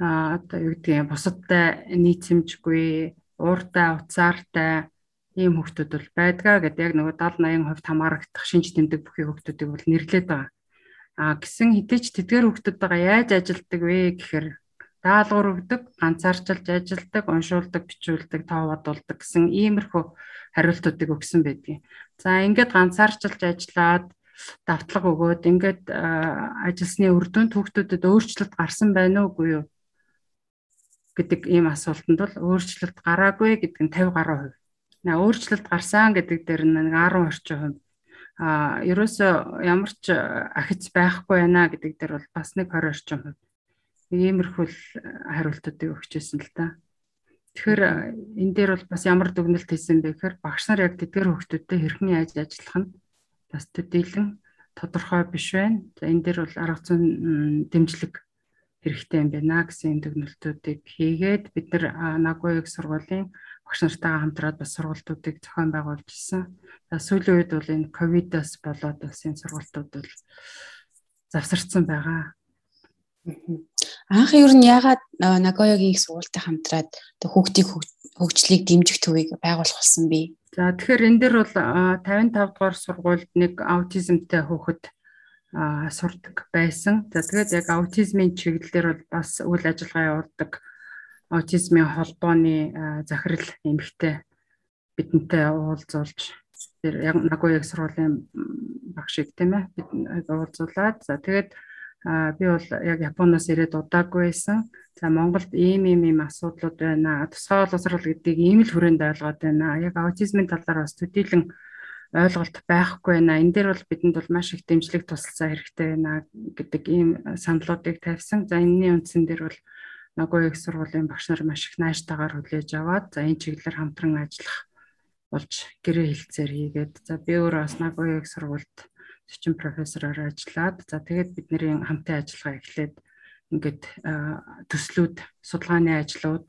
одоо юу юм бусадтай нийцэмжгүй, ууртай, уцаартай ийм хүүхдүүд бол байдгаа гэдэг яг нөгөө 70 80% хамаарагдах шинж тэмдэг бүхий хүүхдүүдийг бол нэрлээд байгаа. А гисэн хідээч тэдгээр хүүхдүүдтэйгээ яаж ажилддаг вэ гэхээр даалгавар өгдөг, ганцаарчилж ажилдаг, уншуулдаг, бичүүлдэг, тоо бодуулдаг гэсэн иймэрхүү хариултуудыг өгсөн байдгийг. За ингээд ганцаарчилж ажиллаад давтлага өгөөд ингээд ажилласны үр дүн түүхтүүдэд өөрчлөлт гарсан байна уугүй юу гэдэг ийм асуултанд бол өөрчлөлт гараагүй гэдэг нь 50 гаруй хувь. На өөрчлөлт гарсан гэдэг дээр нэг 10 орчим хувь. А ерөөсөө ямар ч ахиц байхгүй байна гэдэг дээр бол бас нэг 20 орчим хувь иймэрхүү хариултуудыг өгчээсэн л та. Тэгэхээр энэ дээр бол бас ямар дүгнэлт хийсэн бэ гэхээр багш нар яг тэдгээр хүүхдүүдтэй хэрхэн яаж ажиллах нь бас төдийлөн тодорхой биш байна. За энэ дээр бол арга зүйн дэмжлэг хэрэгтэй юм байна гэсэн дүгнэлтүүдийг хийгээд бид нар Нагоёг сургуулийн багш нартайгаа хамтраад бас сургалтуудыг зохион байгуулж ирсэн. За сүүлийн үед бол энэ ковидоос болоод бас энэ сургалтууд бол завсарцсан байгаа. Анх ер нь яагаад Нагоёгийн их сургуультай хамтраад хүүхдийг хөгжлийг дэмжих төвийг байгуулах болсон бэ? За тэгэхээр энэ дээр бол 55 дугаар сургуульд нэг аутизмтай хүүхэд сурдаг байсан. За тэгээд яг аутизмын чиглэлээр бол бас үйл ажиллагаа явуулдаг аутизмын холбооны захирал эмэгтэй бидэнтэй уулзуулж тэр яг Нагоёгийн сургуулийн багшиг тийм ээ бид уулзуулаад за тэгээд би бол яг Японоос ирээд удаагүй байсан. За Монголд ийм ийм ийм асуудлууд байна. Тусгай боловсрол гэдгийг ийм л хүрээнд ойлгоод байна. Яг аутизмын талаар бас төдийлөн ойлголт байхгүй байна. Энэ дээр бол бидэнд бол маш их дэмжлэг тусалцаа хэрэгтэй байна гэдэг ийм саналуудыг тавьсан. За энэний үндсэн дээр бол Нагоо их сургуулийн багш нар маш их нааштайгаар хүлээж аваад за энэ чиглэлээр хамтран ажиллах болж гэрээ хэлцээр хийгээд за би өөрөө бас Нагоо их сургуульд зочин профессороор ажиллаад за тэгээд бидний хамтын ажиллагаа эхлээд ингээд төслүүд судалгааны ажлууд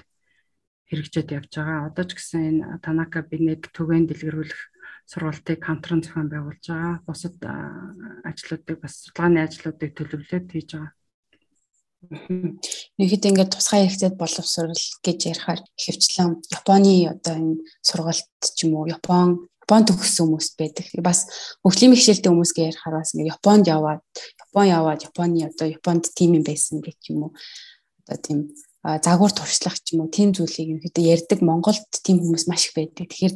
хэрэгжээд явж байгаа. Одоо ч гэсэн энэ Танака Бинег түгээн дэлгэрүүлэх сургалтыг хамтран зохион байгуулж байгаа. Бусад ажлуудыг бас судалгааны ажлуудыг төлөвлөд хийж байгаа. Нэгэд ингээд тусгай хэрэгцээд боловсрал гэж ярихаар ихэвчлэн Японы одоо энэ сургалт ч юм уу Япон Японд төгссөн хүмүүс байдаг. Бас хөгжлийн мэхшээлтэй хүмүүс гэж ярихаар бас ингээ Японд яваад, Япон яваад, Японы одоо Японд тим юм байсан гэх юм уу. Одоо тийм загвар туршлах ч юм уу тийм зүйлийг ерөөдөө ярьдаг Монголд тийм хүмүүс маш их байдаг. Тэгэхээр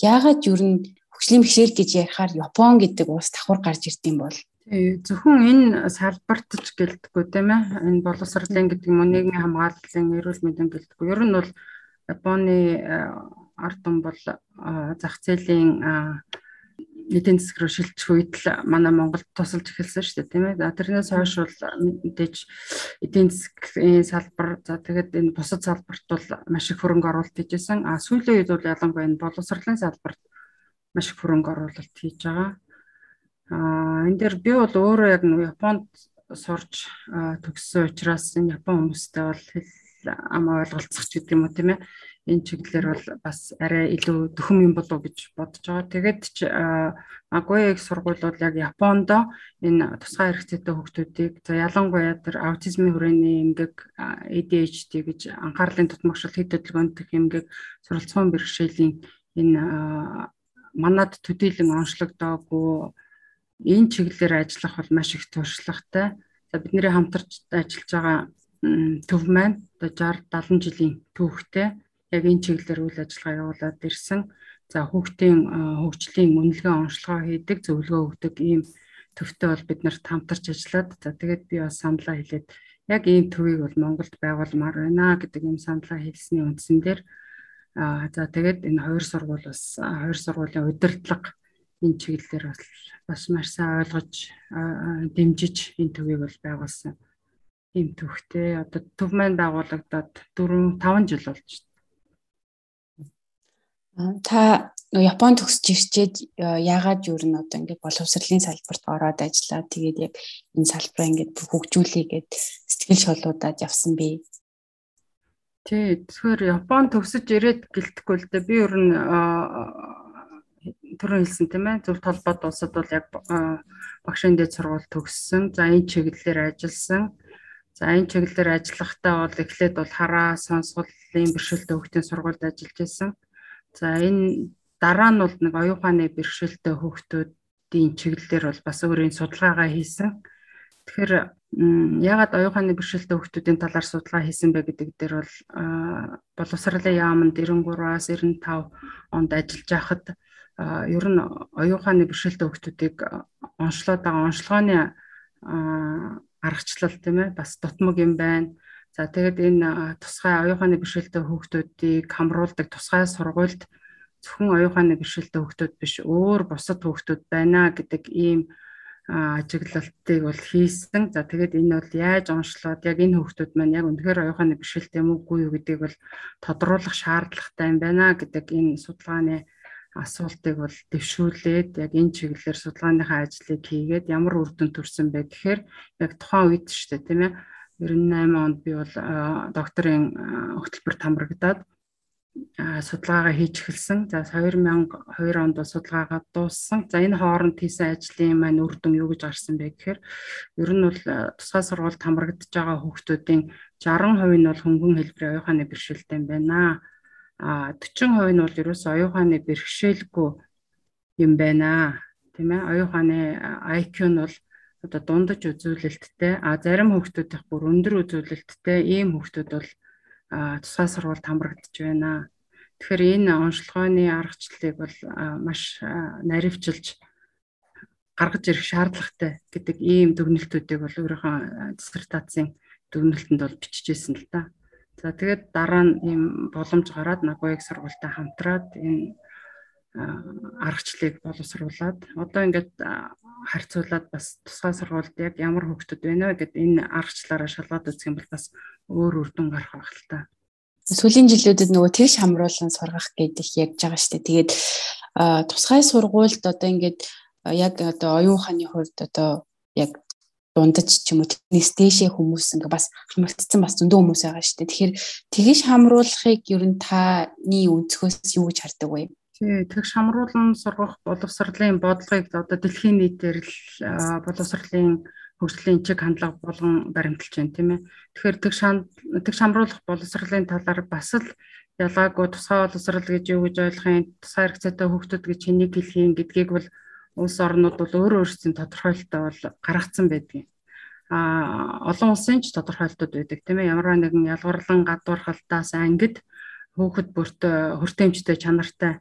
яагаад юу н хөгжлийн мэхшээл гэж ярихаар Япон гэдэг уус давхар гарч ирдэм бол Тий, зөвхөн энэ салбартч гэлдэггүй тийм ээ. Энэ боловсролын гэдэг юм уу нийгмийн хамгааллын эрүүл мэндийн гэлдэггүй. Ер нь бол Японы ард тум бол зах зээлийн эдийн засаг руу шилжих үед л манай Монголд тусалж эхэлсэн шүү дээ тийм ээ. За тэрнээс хойш бол мэдээж эдийн засгийн салбар за тэгээд энэ бусад салбарт бол маш их хөрөнгө оруулалт хийжсэн. А сүүлийн үед бол ялангуяа энэ боловсролын салбарт маш их хөрөнгө оруулалт хийж байгаа. А энэ дээр би бол өөрөө яг Японд сурч төгссөн учраас энэ Япон хүмүүстэй бол хэл ам ойлголцох ч гэдэг юм уу тийм ээ энэ чиглэлээр бол бас арай илүү дөхөм юм болов гэж бодож байгаа. Тэгээд ч Агуяг сургууль бол яг Японд энэ тусгай хэрэгцээтэй хүүхдүүдийг за ялангуяа тэр аутизмын хүрээний эмгэг ADHD гэж анхаарлын тутмагшил хэд хөдөлгөөнтэй эмгэг суралцсан бэрхшээлийн энэ манад төдийлөн онцлогдоогүй энэ чиглэлээр ажиллах бол маш их туршлагатай. За бидний хамтарч ажиллаж байгаа төв маань одоо 60 70 жилийн түүхтэй яг энэ чиглэлээр үйл ажиллагаа явуулаад ирсэн. За хүүхдийн хөгжлийн үнэлгээ онцлогоо хийдэг, зөвлөгөө өгдөг ийм төвтэй бол бид нарт хамтарч ажиллаад за тэгээд би бас саналаа хэлээд яг ийм төвийг бол Монголд байгуулмаар байна гэдэг ийм саналаа хэлсний үндсэн дээр аа за тэгээд энэ хоёр сургууль бас хоёр сургуулийн удирдлага энэ чиглэлээр бас маш сайн ойлгож дэмжиж энэ төвийг бол байгуулсан ийм төвхтэй одоо төв маань байгуулагдаад 4 5 жил болж байна. Та Японд төгсөж ирчээд яагаад юу н одоо ингээд боловсролын салбарт ороод ажиллаа тэгээд яг энэ салбараа ингээд хөгжүүлээ гэд сэтгэл шолуудад явсан бэ. Тий, тэгэхээр Японд төгсөж ирээд гэлтэхгүй л дээ. Би ер нь түрүүн хэлсэн тийм ээ зөв толгойд улсад бол яг багшийн дэд сургууль төгссөн. За энэ чиглэлээр ажилласан. За энэ чиглэлээр ажиллахдаа бол эхлээд бол хараа сонсголын бэрхшээлтэй хүүхдийн сургуульд ажиллаж байсан. За энэ дараа нь бол нэг оюун ухааны бэрхшээлтэй хүүхдүүдийн чиглэлээр бол бас өөрийн судалгаагаа хийсэн. Тэгэхээр ягаад оюун ухааны бэрхшээлтэй хүүхдүүдийн талаар судалгаа хийсэн бэ гэдэг дээр бол боловсролын яамд 93-аас 95 онд ажиллаж байхад ер нь оюун ухааны бэрхшээлтэй хүүхдүүдийг онцлоод байгаа онцлогооны аргачлал тийм ээ бас дутмаг юм байна. За тэгээд энэ тусгай оюун ухааны бэрхшээлтэй хүүхдүүдийг хамруулдаг тусгай сургуульд зөвхөн оюун ухааны бэрхшээлтэй хүүхдүүд биш өөр бусад хүүхдүүд байна гэдэг ийм ажиглалтыг бол хийсэн. За тэгээд энэ бол яаж онцлоод яг энэ хүүхдүүд маань яг үнэхээр оюун ухааны бэрхшээлтэй юм уугүй юу гэдгийг бол тодруулах шаардлагатай юм байна гэдэг энэ судалгааны асуултыг бол дэвшүүлээд яг энэ чиглэлээр судалгааныхаа ажлыг хийгээд ямар үр дүн төрсөн бэ гэхээр яг тухайн үед шүү дээ тийм ээ 98 онд би бол докторийн хөтөлбөрт хамрагдаад судалгаагаа хийж эхэлсэн. За 2002 онд судалгаагаа дууссан. За энэ хооронд хийсэн ажлын маань үр дүн юу гэж гарсан бэ гэхээр ер нь бол тусгай сургуульд хамрагдаж байгаа хүүхдүүдийн 60% нь бол хөнгөн хэлбэрийн оюуханы бэрхшээлтэй байна 40% нь бол ерөөсөө оюун ухааны бэрхшээлгүй юм байна тийм ээ оюун ухааны IQ нь бол одоо дундаж үзүүлэлттэй а зарим хүүхдүүдийнх бүр өндөр үзүүлэлттэй ийм хүүхдүүд бол тусгай сургуульд хамрагдаж байна. Тэгэхээр энэ онцлогооны аргачлалыг бол маш наривчилж гаргаж ирэх шаардлагатай гэдэг ийм дүгнэлтүүдийг бол өөрийнхөө диссертацийн дүгнэлтэнд бол бичижсэн л да. За тэгээд дараа нь ийм боломж гараад Нагояг сургуультай хамтраад энэ аргачлалыг боловсруулад одоо ингээд харьцуулаад бас тусгай сургуульд яг ямар хөгтөд байна вэ гэд энэ аргачлаараа шалгаад үзэх юм бол бас өөр үр дүн гарах байх л та. Сүүлийн жилүүдэд нөгөө тэгш хамруулан сургах гэдэг ярьж байгаа шүү дээ. Тэгээд тусгай сургуульд одоо ингээд яг одоо оюун ухааны хувьд одоо яг дундаж ч юм уу тэрнээс дээшээ хүмүүс ингээ бас хамрагдсан бас зөндөө хүмүүс байгаа шүү дээ. Тэгэхээр тэгэж хамруулахыг ер нь таны өнцгөөс юу гэж хардаг вэ? Тий, тэгш хамруулан сургах боловсролын бодлогыг одоо дэлхийн нийтээр л боловсролын хөгжлийн чиг хандлага болгон баримталж байна тийм ээ. Тэгэхээр тэгш тэгш хамруулах боловсролын талаар бас л ялгаагүй тусгай боловсрол гэж юу гэж ойлгохын тусгай хэрэгцээтэй хүүхдүүд гэж хэнийг хэлхийн гэдгийг бол улс орнууд бол өөрөө өөрсдийн тодорхойлолтоо бол гаргацсан байдаг. А олон улсын ч тодорхойлолтууд байдаг тийм ээ ямар нэгэн ялгарлан гадуурхалтаас ангид хөөхд бүрт хүртээмжтэй чанартай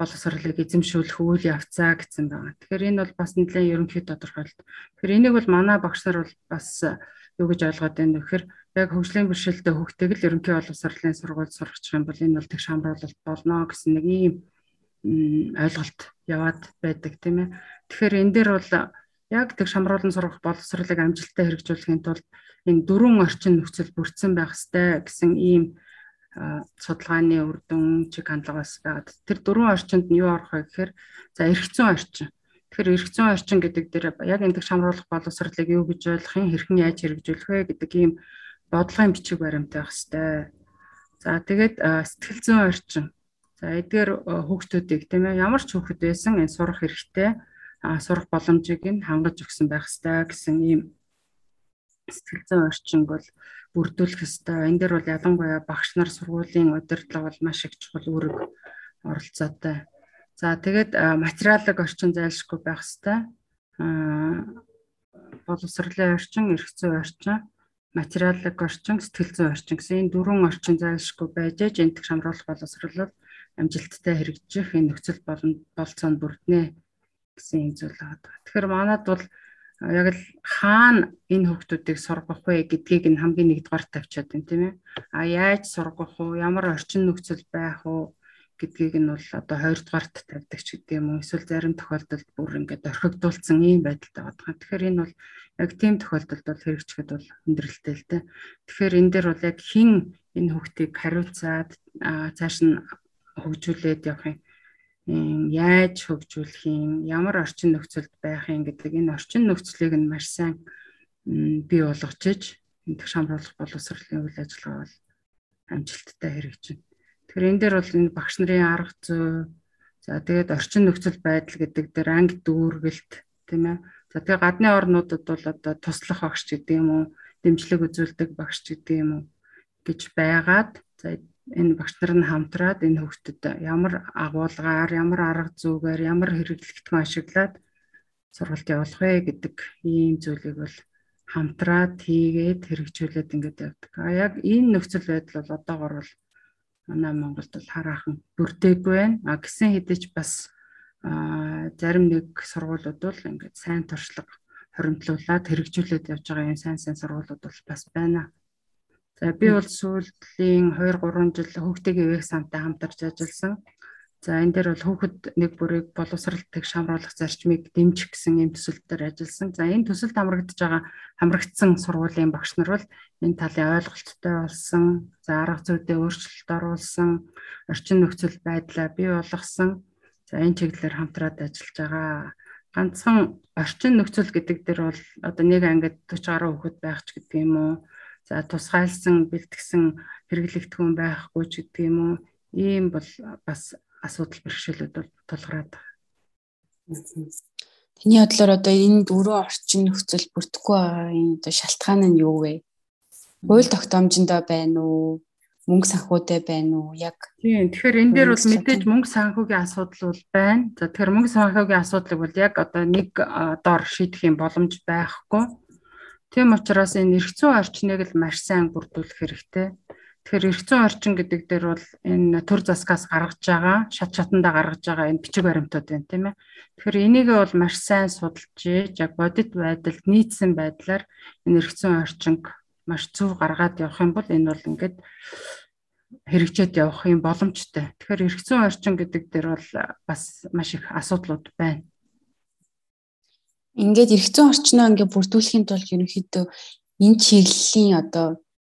боловсролыг эзэмшүүлэх үйл явцаа гэсэн байна. Тэгэхээр энэ бол бас нэлээд ерөнхий тодорхойлолт. Тэгэхээр энийг бол манай багш нар бол бас юу гэж ойлгоод байна вэ гэхээр яг хөгжлийн бэрхшээлтэй хүүхдийг л ерөнхий боловсролын сургуульд сургачих юм бол энэ бол тэг шамруулалт болно гэсэн нэг ийм ойлголт яваад байдаг тийм ээ. Тэгэхээр энэ дээр бол яг тэг шамруулан сургах боловсролыг амжилттай хэрэгжүүлэхийн тулд энэ дөрвөн орчин нөхцөл бүрдсэн байх ёстой гэсэн ийм судалгааны үр дүн чиг хандлагаас байгаад тэр дөрвөн орчинд нь юу орох вэ гэхээр за эргэцэн орчин. Тэгэхээр эргэцэн орчин гэдэг дээр яг энэ тэг шамруулах боловсролыг юу гэж ойлгох юм хэрхэн яаж хэрэгжүүлэх вэ гэдэг ийм бодлогын бичиг баримт байх ёстой. За тэгээд сэтгэл зүйн орчин За эдгээр э, хүүхдүүдийг тийм ээ ямар ч хүүхэд байсан энэ сурах хэрэгтэй сурах боломжийг нь хангаж өгсөн байх ёстой гэсэн ийм сэтгэл зүйн орчинг бол бүрдүүлэх ёстой. Энэ дээр бол ялангуяа багш нар сургуулийн удирдлага бол маш их чухал үүрэг оролцоотой. За тэгээд материалыг орчин зайлшгүй байх хэвээр боловсролын орчин, эрх зүйн орчин, материалын орчин, сэтгэл зүйн орчин гэсэн энэ дөрвөн орчин зайлшгүй байж ээж энтэг шамруулах боловсролол амжилттай хэрэгжих энэ нөхцөл болцоонд бүрднэ гэсэн юм зүйл байгаа. Тэгэхээр манад бол яг л хаана энэ хүүхдүүдийг сургах вэ гэдгийг нь хамгийн нэгдүгээр тавьчаад байна тийм ээ. А яаж сургах вэ? Ямар орчин нөхцөл байх вэ? гэдгийг нь бол одоо хоёрдугаарт тавьдаг ч гэдэг юм уу эсвэл зарим тохиолдолд бүр ингээд орхигдуулсан ийм байдалтай байгаа. Тэгэхээр энэ бол яг тийм тохиолдолд бол хэрэгжихэд бол өндөрлөлтэй л дээ. Тэгэхээр энэ дээр бол яг хин энэ хүүхдийг хариуцаад цааш нь хөгжүүлээд явах юм яаж хөгжүүлэх юм ямар орчин нөхцөлд байх юм гэдэг энэ орчин нөхцөлийг нь маш сайн бий болгочиж энэ шамруулах боловсролын үйл ажиллагаа бол амжилттай хэрэгжинэ. Тэгэхээр энэ дээр бол энэ багш нарын арга зүй за тэгээд орчин нөхцөл байдал гэдэг дээр анги дүүргэлт тийм ээ. За тэгээд гадны орнуудад бол одоо туслах багш гэдэг юм уу, дэмжлэг үзүүлдэг багш гэдэг юм уу гэж байгаад за энэ багш нар нь хамтраад энэ хүүхдэд ямар агуулгаар, ямар арга зүйгээр, ямар хэрэглэгдэхүүн ашиглаад сургалт явуулах вэ гэдэг ийм зүйлийг бол хамтраад хийгээд хэрэгжүүлээд ингээд явдаг. А яг энэ нөхцөл байдал бол одоогор бол манай Монголд бол хараахан бүрдээгүй байна. А гисэн хэдиж бас зарим нэг сургуулиуд бол ингээд сайн туршлага хоримтлуулад хэрэгжүүлээд явж байгаа юм сайн сайн сургуулиуд бол бас байна. За би бол сүүлийн 2 3 жил хүүхдийн ивэх самтай хамтарч ажилласан. За энэ дээр бол хүүхэд нэг бүрийг боловсралтыг шамруулах зарчмыг дэмжих гэсэн юм төсөлтөөр ажилласан. За энэ төсөлд хамрагдж байгаа хамрагдсан сургуулийн багш нар бол энэ талын ойлголттой болсон. За арга зүйдээ өөрчлөлт оруулсан, орчин нөхцөл байдлаа бий болгосон. За энэ чиглэлээр хамтраад ажиллаж байгаа. Ганцхан орчин нөхцөл гэдэг дээр бол одоо нэг ангид 40 гаруй хүүхэд байх ч гэдэг юм уу. За тусгайлсан, бэлтгэсэн хэрэглэгдэхүүн байхгүй ч гэдэг юм уу. Ийм бол бас асуудал бэрхшээлүүд бол тулгараад байгаа. Таны бодлоор одоо энэ дөрвөн орчин нөхцөл бүрдэхгүй байгаа энэ одоо шалтгаан нь юу вэ? Хууль тогтоомжиндоо байна уу? Мөнгө санхүүтэй байна уу? Яг Тийм. Тэгэхээр энэ дээр бол мэдээж мөнгө санхүүгийн асуудал бол байна. За тэгэхээр мөнгө санхүүгийн асуудлыг бол яг одоо нэг доор шийдэх юм боломж байхгүй. Тийм учраас энэ эрх зүйн орчныг л маш сайн бүрдүүлэх хэрэгтэй. Тэгэхээр эрх зүйн орчин гэдэг дээр бол энэ төр засгаас гаргаж байгаа, шат шатандаа гаргаж байгаа энэ бичиг баримтууд байна тийм ээ. Тэгэхээр энийг бол маш сайн судалж яг бодит байдалд нийцсэн байдлаар энэ эрх зүйн орчинг маш зөв гаргаад явах юм бол энэ бол ингээд хэрэгжээд явах юм боломжтой. Тэгэхээр эрх зүйн орчин гэдэг дээр бол бас маш их асуудлууд байна. Ингээд зүйн орчноо ингээд бүрдүүлэхийн тулд ерөнхийдөө энэ чиглэлийн одоо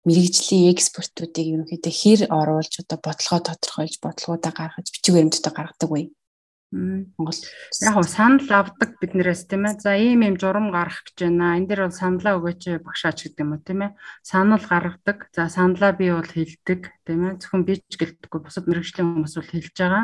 мэрэгжлийн экспертүүдийг ерөнхийдөө хэр оруулж одоо бодлогоо тодорхойлж бодлогоудаа гаргаж бичиг баримтуудаа гаргадаг вэ? Монгол яг нь санал авдаг биднээс тийм ээ. За ийм ийм журам гарах гэж байна. Энд дээр бол саналаа өгөөч багшаач гэдэг юм уу тийм ээ. Санал гаргадаг. За саналаа би бол хэлдэг тийм ээ. Зөвхөн би ч гэлдэггүй бусад мэрэгжлийн хүмүүс бол хэлж байгаа.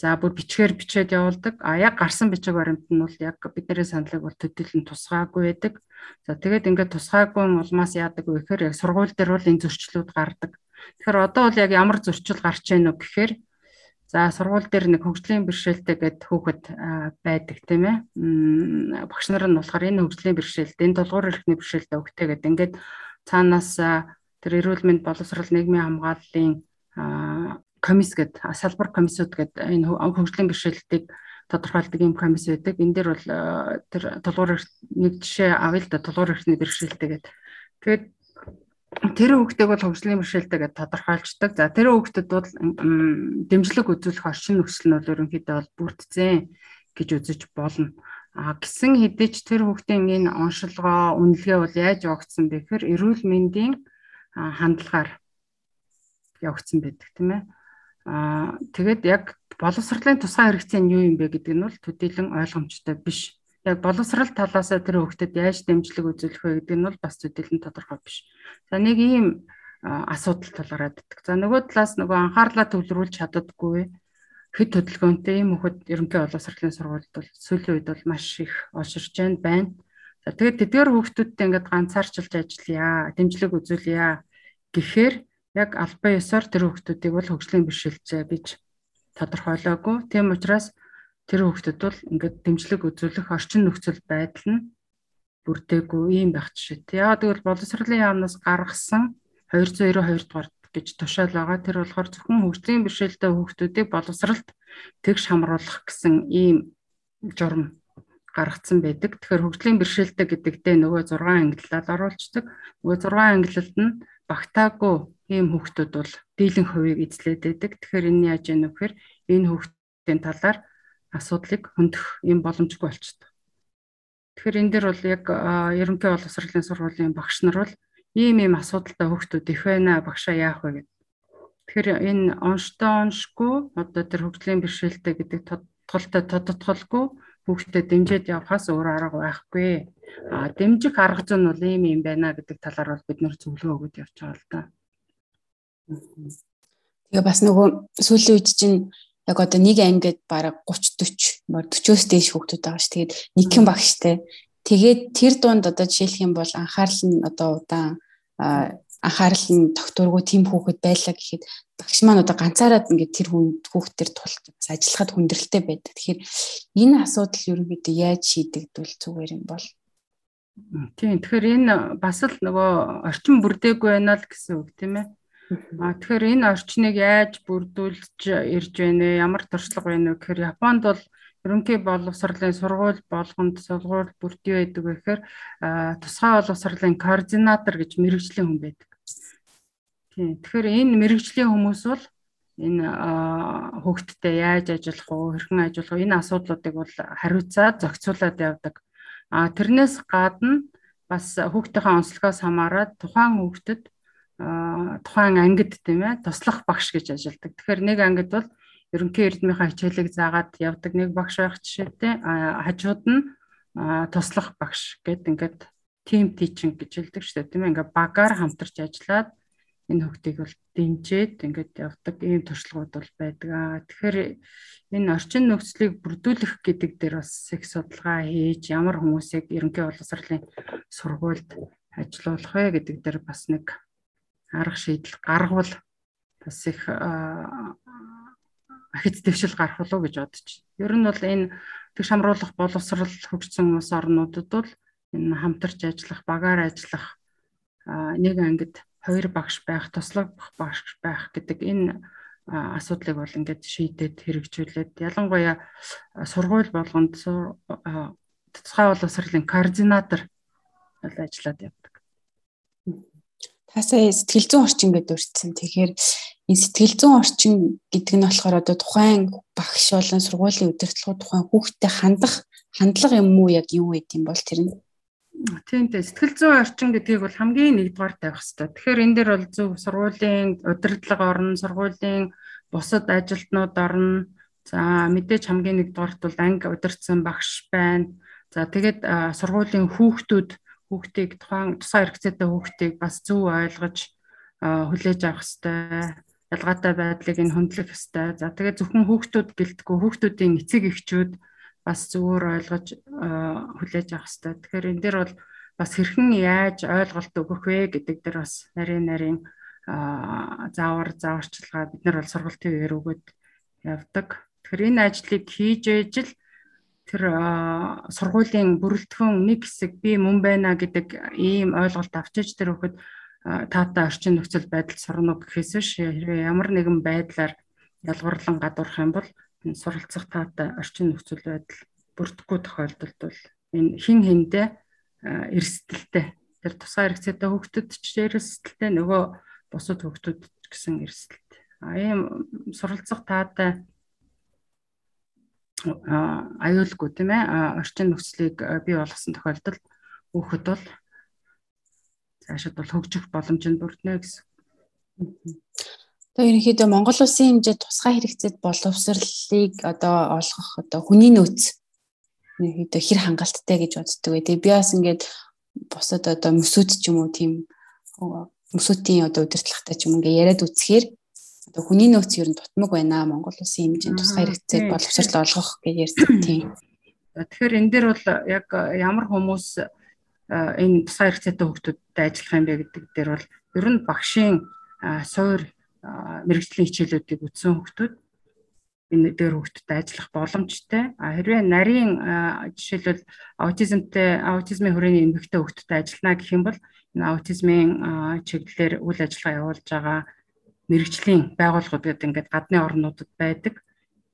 За бүр бичгээр бичээд явуулдаг. А яг гарсан бичиг баримт нь бол яг бидний саналыг бол төдийлөн тусгаагүй байдаг. За тэгээд ингээд тусгаагүй улмаас яадаг вэ гэхээр яг сургууль дээр бол энэ зөрчлүүд гардаг. Тэгэхээр одоо бол яг ямар зөрчил гарч ийнө гэхээр за сургууль дээр нэг хөгжлийн бэрхшээлтэй гэд хүүхэд байдаг тийм ээ. Багш нар нь болохоор энэ хөгжлийн бэрхшээлд энэ долгуур эрхний бэрхшээлтэй өгтэй гэдэг ингээд цаанаас тэр эрүүл мэнд боловсрал нийгмийн хамгааллын комисс гэдэг салбар комиссууд гэдэг энэ хөгжлийн бэрхшээлтийг тодорхойлдог юм комисс байдаг. Энэ дээр бол тэр тулгуур нэг жишээ авъя л да тулгуур эрхний бэрхшээлтэй гэдэг. Тэгээд тэр хүүхдийг бол хөгжлийн бэрхшээлтэй гэж тодорхойлждаг. За тэр хүүхдэд бол дэмжлэг үзүүлэх орчин нөхцөл нь бол ерөнхийдөө бол бүрдсэн гэж үзэж болно. А гисэн хэдий ч тэр хүүхдийн энэ оншилгоо, үнэлгээ бол яаж явагдсан бэ гэхээр эрүүл мэндийн хандлагаар явагдсан байдаг тийм ээ. Аа тэгээд яг боловсролын тусгай хэрэгцээ нь юу юм бэ гэдэг нь бол төдийлөн ойлгомжтой биш. Яг боловсрал талаас тэр хөвгөдөд яаж дэмжлэг үзүүлэх вэ гэдэг нь бол бас төдийлөн тодорхой биш. За нэг ийм асуудал тулгараад идэх. За нөгөө талаас нөгөө анхаарлаа төвлөрүүлж чаддаггүй хэд хөдөлгөөнтэй ийм хөхд ерөнхий боловсролын сургуульд бол сүүлийн үед бол маш их олширч байна. За тэгээд тэдгээр хүүхдүүдтэй ингээд ганцаарчилж ажиллая, дэмжлэг үзүүлье гэхээр яг албан ёсоор тэр хүүхдүүдийг бол хөгжлийн бэрхшээлтэй гэж тодорхойлоогүй. Тийм учраас тэр хүүхдэд бол ингээд дэмжлэг үзүүлэх орчин нөхцөл байдал нь бүрдээгүй юм байх жишээ. Яагаад гэвэл боловсролын яамнаас гаргасан 292 дугаар гэж тушаал байгаа. Тэр болохоор зөвхөн хөгжлийн бэрхшээлтэй хүүхдүүдийг боловсралд тэгш хамруулах гэсэн ийм журам гаргацсан байдаг. Тэгэхээр хөгжлийн бэрхшээлтэй гэдэгтээ нөгөө 6 ангиллал оруулцдаг. Нөгөө 6 ангиллалд нь багтаагүй ийм хүүхдүүд бол дийлэн хувийг эзлээд байдаг. Тэгэхээр энэ яаж яах вэ гэхээр энэ хүүхдийн талаар асуудлыг хөндөх юм боломжгүй болчихдог. Тэгэхээр энэ дээр бол яг ерөнхий боловсролын сургуулийн багш нар бол ийм ийм асуудалтай хүүхдүүд их байна багшаа яах вэ гэдэг. Тэгэхээр энэ онштой оншгүй одоо тэр хөгжлийн бэрхшээлтэй гэдэг тодтолтой тодтолгүй хүүхдэд дэмжиж явахаас өөр арга байхгүй. А дэмжих арга зүйн бол ийм юм байна гэдэг талаар бол бид нэр зөвлөгөө өгöd явж байгаа л да. Тэгээ бас нөгөө сүүлийн үед чинь яг одоо нэг ангид бараг 30 40 40-оос дээш хүүхдүүд байгаа ш. Тэгээд нэгэн багштай. Тэгээд тэр дунд одоо жишээлх юм бол анхаарал нь одоо удаан анхаарал нь тогтургүй тийм хүүхэд байлаа гэхэд багш маань одоо ганцаараад ингээд тэр хүүхд төр тулж бас ажиллахад хүндрэлтэй байдаг. Тэгэхээр энэ асуудал ерөнхийдөө яаж шийдэгдвэл зүгээр юм бол Тийм тэгэхээр энэ бас л нөгөө орчин бүрдээгүй байна л гэсэн үг тийм ээ. А тэгэхээр энэ орчныг яаж бүрдүүлж ирж байна вэ? Ямар туршлага байна вэ гэхээр Японд бол ерөнхий боловсролын сургууль болгонд сургууль бүрдий байдаг гэхээр тусгай боловсролын координатор гэж мэрэгжлийн хүн байдаг. Тийм. Тэгэхээр энэ мэрэгжлийн хүмүүс бол энэ хүүхдтэй яаж ажиллах уу, хэрхэн ажиллах уу энэ асуудлуудыг бол хариуцаад зохицуулаад явдаг. А тэрнээс гадна бас хүүхдийнхээ онцлогоос хамаарат тухайн хүүхдэд тухайн ангид тийм ээ туслах багш гэж ажилладаг. Тэгэхээр нэг ангид бол ерөнхий эрдмийнхаа хичээлийг заагаад явдаг нэг багш байх жишээтэй хажууд нь туслах багш гэд ингээд team teaching гэж хэлдэг шүү дээ. Тийм ээ ингээд багаар хамтарч ажиллаад энэ хөгтийг бол дэмжиж ингээд явдаг. Ийм туршлагууд бол байдаг. Аа тэгэхээр энэ орчин нөхцөлийг бүрдүүлэх гэдэг дээр бас их судалгаа хийж ямар хүмүүсийг ерөнхий боловсролын сургуульд ажилуулах вэ гэдэг дээр бас нэг арга шийдэл гаргавал бас их ахиц дэвшил гарах болов гэж бодож байна. Ер нь бол энэ тэг шамруулах боловсрал хөгжсөн улс орнуудад бол энэ хамтарч ажиллах, багаар ажиллах нэг ангид хоёр багш байх, туслах багш байх гэдэг энэ асуудлыг бол ингээд шийдээд хэрэгжүүлээд ялангуяа сургууль болгонд тусгай боловсролын координатор бол ажиллаад явдаг. Тасаа сэтгэл зүйн орчин гэдэг үрдсэн. Тэгэхээр энэ сэтгэл зүйн орчин гэдэг нь болохоор одоо тухайн багш болон сургуулийн удирдлагууд тухайн хүүхдэд хандах хандлага юм уу яг юу гэдэг юм бол тэр нь Тийм тийм сэтгэл зүйн орчин гэдгийг бол хамгийн нэгдүгээр тавих хэрэгтэй. Тэгэхээр энэ дээр бол зөв сургуулийн удирдлага орно, сургуулийн бусад ажилтнууд орно. За мэдээж хамгийн нэгдүгээрт бол анги удирдсан багш байна. За тэгээд сургуулийн хүүхдүүд хүүхдийг тухайн тусгай хэрэгцээтэй хүүхдийг бас зөв ойлгож хүлээж авах хэрэгтэй. Ялгаатай байдлыг нь хөндлөх хэрэгтэй. За тэгээд зөвхөн хүүхдүүд гэлтгүү хүүхдүүдийн эцэг эхчүүд бас зөвөр ойлгож хүлээж авах хэрэгтэй. Тэгэхээр энэ дээр бол бас хэрхэн яаж ойлголт өгөх вэ гэдэг дээр бас нарийн нарийн заавар зааварчилгаа бид нар бол сургалтын үеэр өгöd явдаг. Тэгэхээр энэ ажлыг хийж ээжл тэр сургуулийн бүрэлдэхүүн нэг хэсэг би мөн байна гэдэг ийм ойлголт авчиж тэр хөхөд таатай орчин нөхцөл байдал сурна гэхээс биш ямар нэгэн байдлаар ялгарлан гадуурх юм бол суралцах таатай орчин нөхцөл байдал бүрдэхгүй тохиолдолд бол энэ хин хиндэ эрсдэлтэй тэр тусгай хэрэгцээтэй хүүхдэд ч эрсдэлтэй нөгөө бусад хүүхдүүд гэсэн эрсдэлтэй. А ийм суралцах таатай аюулгүй тийм ээ орчин нөхцөлийг бий болгосон тохиолдолд хүүхэд бол цаашид бол хөгжих боломж нь бүрднэ гэсэн. Тэгээ ерөнхийдөө Монгол улсын хэмжээнд тусгай хэрэгцээд боловсролыг одоо олгох одоо хүний нөөц ерөнхийдөө хэр хангалттай гэж боддөг вэ. Тэгээ би бас ингээд бусад одоо mëсүүд ч юм уу тийм mëсүүдийн одоо удирдлагатай ч юм ингээ яриад үцхээр одоо хүний нөөц ер нь тутмаг байна Монгол улсын хэмжээнд тусгай хэрэгцээ боловсрол олгох гэж ярьсан тийм. Тэгэхээр энэ дээр бол яг ямар хүмүүс энэ тусгай хэрэгцээтэй хүүхдүүдтэй ажиллах юм бэ гэдэг дээр бол ер нь багшийн суур мэрэгжлийн хичээлүүдийг үтсэн хүүхдүүд энэ дээр хүүхдтэй ажиллах боломжтой. А хэрвээ нарийн жишээлбэл аутизмтэй аутизмын хүрээний эмэгтэй хүүхдтэй ажиллана гэх юм бол энэ аутизмын чиглэлээр үйл ажиллагаа явуулж байгаа мэрэгжлийн байгууллагууд гэдэг ингээд гадны орнуудад байдаг.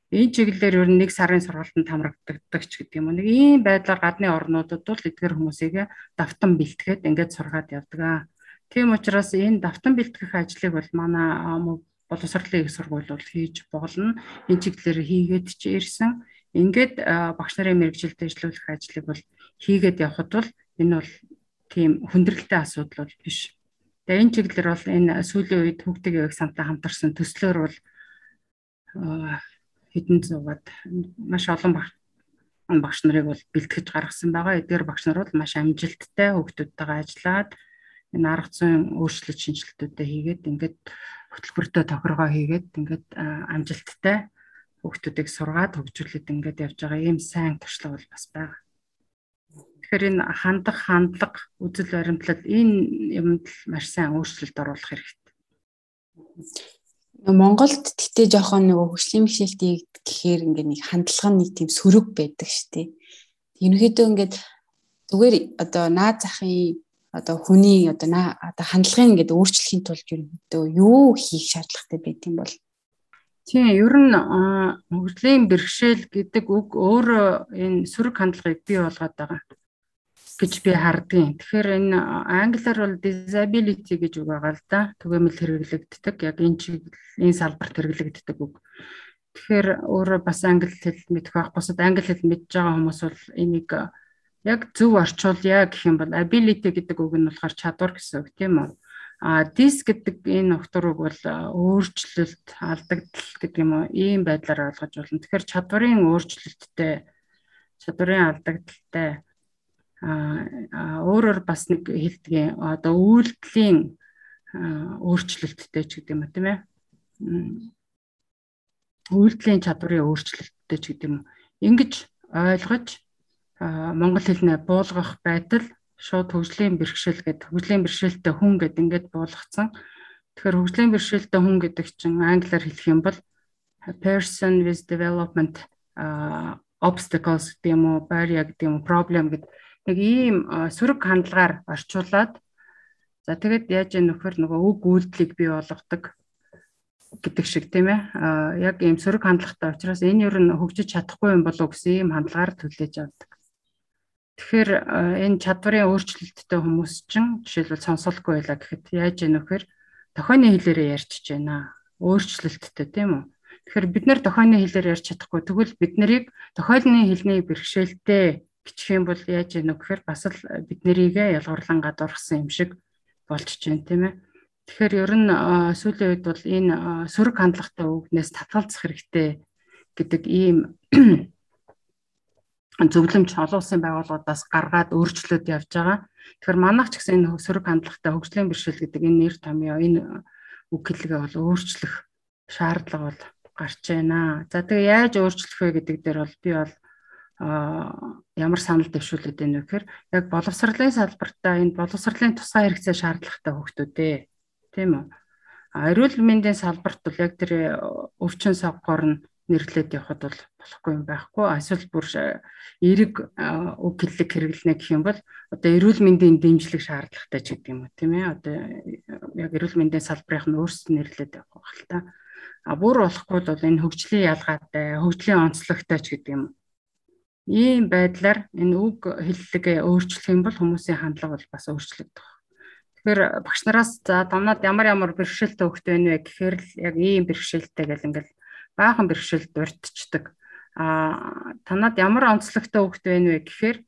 Энэ чиглэлээр ер нь нэг сарын сургалтанд хамрагддаг ч гэдэг юм уу. Нэг ийм байдлаар гадны орнуудад бол эдгээр хүмүүсийг давтан бэлтгээд ингээд сургаад явдаг. Тийм учраас энэ давтан бэлтгэх ажлыг бол манай боловсролын их сургууль бол хийж болно. Энэ чиглэлээр хийгээд ч ирсэн. Ингээд багш нарын мэрэгжилд ажиллуулах ажлыг бол хийгээд явхад бол энэ бол тийм хүндрэлтэй асуудал бол биш. Тэгээ энэ чиглэлээр бол энэ сүүлийн үед хөгдөг яваг самтай хамтарсан төслөөр бол хэдэн зугаад маш олон багш нарыг бол бэлтгэж гаргасан байгаа. Эдгээр багш нар бол маш амжилттай хүүхдүүдтэйгээ ажиллаад энэ арга зүйн өөрчлөлт шинжилтүүдэд хийгээд ингээд хөтөлбөртөө тохиргоо хийгээд ингээд амжилттай хүүхдүүдийг сургаад хөгжүүлээд ингээд явж байгаа ийм сайн туршлага бол бас байгаа. Тэгэхээр энэ хандах хандлага үзэл баримтлал энэ юмд маш сайн өөрчлөлт оруулах хэрэгтэй. Монголд тэгтээ жоохон нөгөө хөгжлийн бишэлтийг гэхээр ингээд нэг хандлага нь нэг тийм сөрөг байдаг шүү дээ. Ерөнхийдөө ингээд зүгээр одоо наад захын одоо хүний одоо одоо хандлагын ингээд өөрчлөхийн тулд ерөнхийдөө юу хийх шаардлагатай байд юм бол Тийм ер нь хөгжлийн бэрхшээл гэдэг үг өөрөө энэ сөрөг хандлагыг бий болгоод байгаа гэж би хардгийн. Тэгэхээр энэ англиар бол disability гэж үг байгаа л да. Түгээмэл хэрэглэгддэг. Яг энэ энэ салбарт хэрэглэгддэг үг. Тэгэхээр өөрөө бас англи хэл мэдэх байх. Бусад англи хэл мэдж байгаа хүмүүс бол энийг яг зөв орчуулъя гэх юм бол ability гэдэг үг нь болохоор чадвар гэсэн үг тийм үү. А dis гэдэг энэ октор үг бол өөрчлөлт, алдагдал гэдэг юм уу ийм байдлаар ойлгож болно. Тэгэхээр чадварын өөрчлөлттэй чадварын алдагдaltaй өөрөөр бас нэг хэлдэг одоо үйлдэлийн өөрчлөлттэй ч гэдэг юм уу тийм ээ. Үйлдэлийн чадварын өөрчлөлттэй ч гэдэг юм. Ингиж ойлгож монгол хэлнээ буулгах байдал шууд хөгжлийн бэрхшээл гэдэг хөгжлийн бэрхшээлтэй хүн гэдэг ингээд буулгацсан. Тэгэхээр хөгжлийн бэрхшээлтэй хүн гэдэг чинь англиар хэлэх юм бол person with development uh, obstacles гэдэг юм уу, barrier гэдэг юм уу, problem гэдэг нэг ийм сөрөг хандлагаар орчуулад за тэгээд яаж яа нөхөр нөгөө үг үйлдэлийг бий болгодог гэдэг шиг тийм ээ. Яг ийм сөрөг хандлагатай учраас энэ юу н хөгжиж чадахгүй юм болов уу гэсэн ийм хандлагаар төлөж авдаг. Тэгэхээр энэ чадварын өөрчлөлттэй хүмүүс чинь жишээлбэл сонсолгүй байлаа гэхэд яаж яах вэ? Тохойны хэлээрээ ярьчих байна. Өөрчлөлттэй тийм үү? Тэгэхээр бид нэр тохойны хэлээр ярьж чадахгүй тэгвэл бид нарыг тохиолны хэлний бэрхшээлтэй бичих юм бол яаж яах вэ гэхээр бас л бид нарийгээ ялгуурлан гадуурхсан юм шиг болж байна тийм ээ. Тэгэхээр ер нь сүүлийн үед бол энэ сөрөг хандлагатай үгнээс татгалзах хэрэгтэй гэдэг ийм зөвлөмж олон улсын байгууллагуудаас гаргаад өөрчлөлт явж байгаа. Тэгэхээр манайх ч гэсэн энэ сөрөг хандлагатай хөгжлийн бэрхшээл гэдэг энэ нэр томьёо энэ үг хэллэгээ бол өөрчлөх шаардлага бол гарч байна. За тэгээ яаж өөрчлөх вэ гэдэг дээр бол би бол ямар санал дэвшүүлээд байна вэ гэхээр яг боловсролын салбартаа энэ боловсролын тусгай хэрэгцээ шаардлагатай хөгтүүдээ тийм үү. Эрүүл мэндийн салбарт бол яг тэр өвчин савгаар нь нэрлээд явхад бол болохгүй юм байхгүй. Эсвэл бүр эерэг үг хэллэг хэрэглэнэ гэх юм бол одоо эрүүл мэндийн дэмжлэг шаардлагатай ч гэдэг юм уу тийм ээ. Одоо яг эрүүл мэндийн салбарынх нь өөрсдөө нэрлээд явах байх л та. А бүр болохгүй бол энэ хөгжлийн ялгаатай, хөгжлийн онцлогтой ч гэдэг юм. Ийм байдлаар энэ үг хэллэгээ өөрчлөх юм бол хүмүүсийн хандлага бол бас өөрчлөгдөх. Тэгэхээр багш нараас за дамнаад ямар ямар бэрхшээлтэй хөвгт байна вэ гэхээр л яг ийм бэрхшээлтэй гэл ингээл баахан бэрхшээл дурдчихдаг. А танад ямар онцлогтой хөвгт байна вэ гэхээр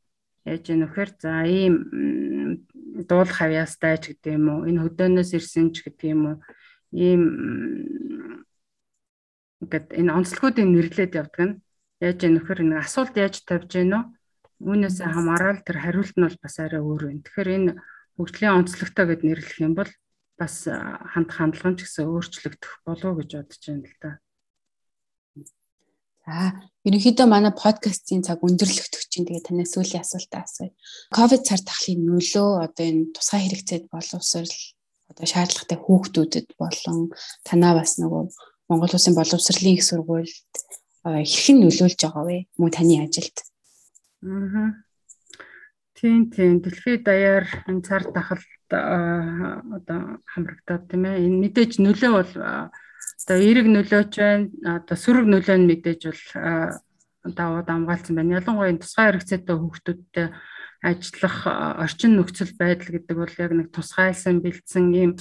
яаж ийм нөхөр за ийм дуул хавьяастай ч гэдэг юм уу энэ хөдөөнөөс ирсэн ч гэдэг юм уу ийм ингээд энэ онцлогуудыг нэрлээд явдаг нь яаж ийм нөхөр нэг асуулт яаж тавьж гэнэ үү үүнээс хамаарал тэр хариулт нь бол бас арай өөр байна. Тэгэхээр энэ хөгжлийн онцлогтой гэд нэрлэх юм бол бас ханд хандлага ч гэсэн өөрчлөгдөх болов уу гэж бодож байна л да. За ерөнхийдөө манай подкастын цаг өндөрлөгдөх чинь тэгээ танаас сүүлийн асуултаа асууя. Ковид цар тахлын нөлөө одоо энэ тусгай хэрэгцээд боловсрал одоо шаардлагатай хүүхдүүдэд болон танаа бас нөгөө Монгол Улсын боловсролын их сургуульд хэрхэн нөлөөлж байгаа вэ? Мөн таны ажилд? Аа. Тийм тийм дэлхийд даяар энэ цар тахалд одоо хамрагдаад тийм ээ. Энэ мэдээж нөлөө бол одоо эерэг нөлөөч байна. Одоо сөрөг нөлөө нь мэдээж бол давуу дамгаалсан байна. Ялангуяа энэ тусгай хэрэгцээтэй хүүхдүүдтэй ажиллах орчин нөхцөл байдал гэдэг бол яг нэг тусгайлсан бэлдсэн ийм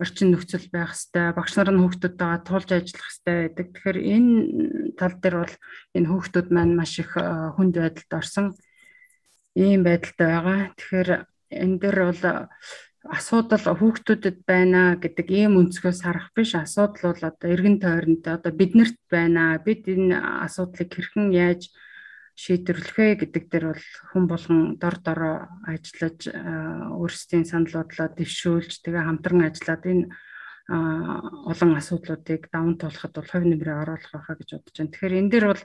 орчин нөхцөл байх хэвээр багш нар нь хүүхдүүдтэйгээ тулж ажиллах хэвээр байдаг. Тэгэхээр энэ тал дээр бол энэ хүүхдүүд маань маш их хүнд байдалд орсон ийм байдалтай байгаа. Тэгэхээр энэ дээр бол асуудал хүүхдүүдэд байна гэдэг ийм өнцгөөс харах биш асуудал бол одоо эргэн тойронд одоо биднэрт байна бид энэ асуудлыг хэрхэн яаж шийдвэрлэх вэ гэдэг дээр бол хүн болгон дор дороо ажиллаж өөрсдийн санал бодлоо дэвшүүлж тэгээ хамтран ажиллаад энэ олон асуудлуудыг даван туулахад бол хувь нэмрээ оруулах байхаа гэж бодож байна. Тэгэхээр энэ дээр бол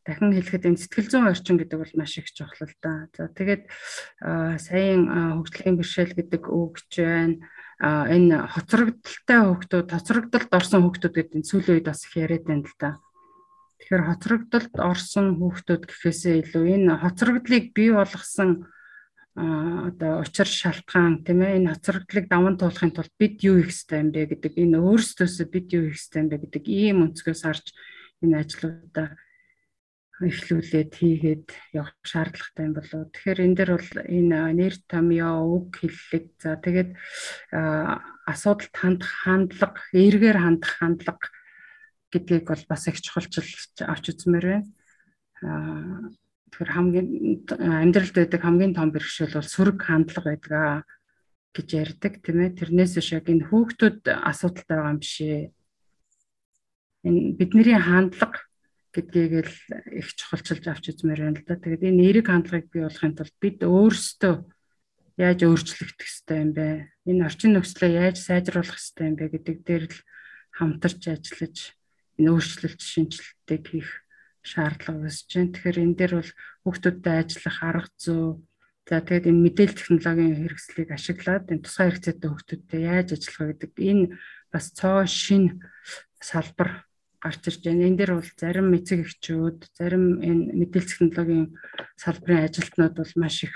дахин хэлэхэд энэ сэтгэл зүйн орчин гэдэг бол маш их чухал л да. За тэгээд саяын хөгжлийн бэрхшээл гэдэг үг гэж байна. Энэ хоцрогдолтой хүүхдүүд, хоцрогдолд орсон хүүхдүүд гэдэг энэ сүүлийн үед бас их яриад байна л да. Тэгэхээр хоцрогдолд орсон хүүхдүүд гэхээсээ илүү энэ хоцрогдлыг бий болгосон одоо учир шалтгаан тийм ээ энэ хоцрогдлыг даван туулахын тулд бид юу хийх ёстой юм бэ гэдэг энэ өөрсдөөсөө бид юу хийх ёстой юм бэ гэдэг ийм өнцгөөс харж энэ ажлуудаа эхлүүлээд хийгээд явах шаардлагатай юм болоо. Тэгэхээр энэ дээр бол энэ нэр томьёо үг хэллэг за тэгээд асуудалд хандах хандлага, эргээр хандах хандлага гэдгийг бол бас их чухалчилж авч үзмээр байна. Тэгэхээр хамгийн амьдралд байдаг хамгийн том бэрхшээл бол сөрөг хандлага байдаг гэж ярьдаг тийм ээ. Тэрнээс биш яг энэ хүүхдүүд асуудалтай байгаа юм бишээ. Энэ бидний хандлага гэдгийг л их чухалчилж авч үзмээр байна л да. Тэгээд энэ эерэг хандлагыг бий болохын тулд бид өөрсдөө яаж өөрчлөгдөх ёстой юм бэ? Энэ орчин нөхцөлөө яаж сайжруулах ёстой юм бэ гэдэг дээр л хамтарч ажиллаж өөрчлөлт шинжилтийг хийх шаардлага үүсэж байна. Тэгэхээр энэ дээр бол хүүхдүүдтэй ажиллах арга зүй за тэгээд энэ мэдээлэл технологийн хэрэгслийг ашиглаад энэ тусгай хэрэгцээтэй хүүхдүүдтэй яаж ажиллах вэ гэдэг энэ бас цоо шин салбар гарч ирж байна. Энэ дээр бол зарим эцэг эхчүүд, зарим энэ мэдээлэл технологийн салбарын ажилтнууд бол маш их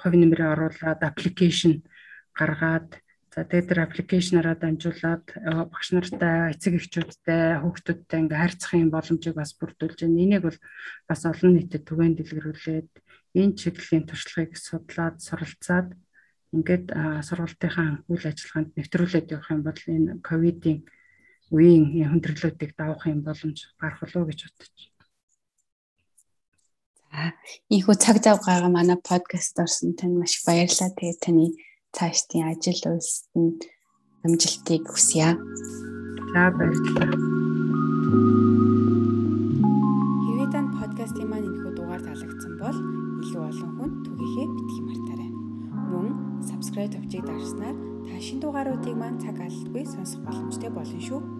хувь нэмрээ оруулаад аппликейшн гаргаад За тэгээд тэр аппликейшнараа дамжуулаад э, багш нартай, эцэг эхчүүдтэй, хүүхдүүдтэй ингээ харьцахын боломжийг бас бүрдүүлж байна. Энийг бол бас олон нийтэд түгээн дэлгэрүүлээд энэ чиглэлийн туршлагыг судлаад, суралцаад ингээд сургалтынхаа үйл ажиллагаанд нэвтрүүлээд явах юм бол энэ ковидын үеийн хүндрэлүүдийг давах юм боломж гарах болов гэж бодож байна. За, ийхүү цаг зав гаргаа манай подкаст орсон тань маш баярлалаа. Тэгээд таны цаашдын ажил үйлсэнд амжилтыг хүсье. За баярлалаа. Хэвээ танд подкастын маань энэхүү дугаар таалагдсан бол илүү олон хүнд түгээхээ битгий мартаарай. Мөн subscribe товчийг дарснаар та шинэ дугааруудыг маань цаг алдалгүй сонсох боломжтой болно шүү.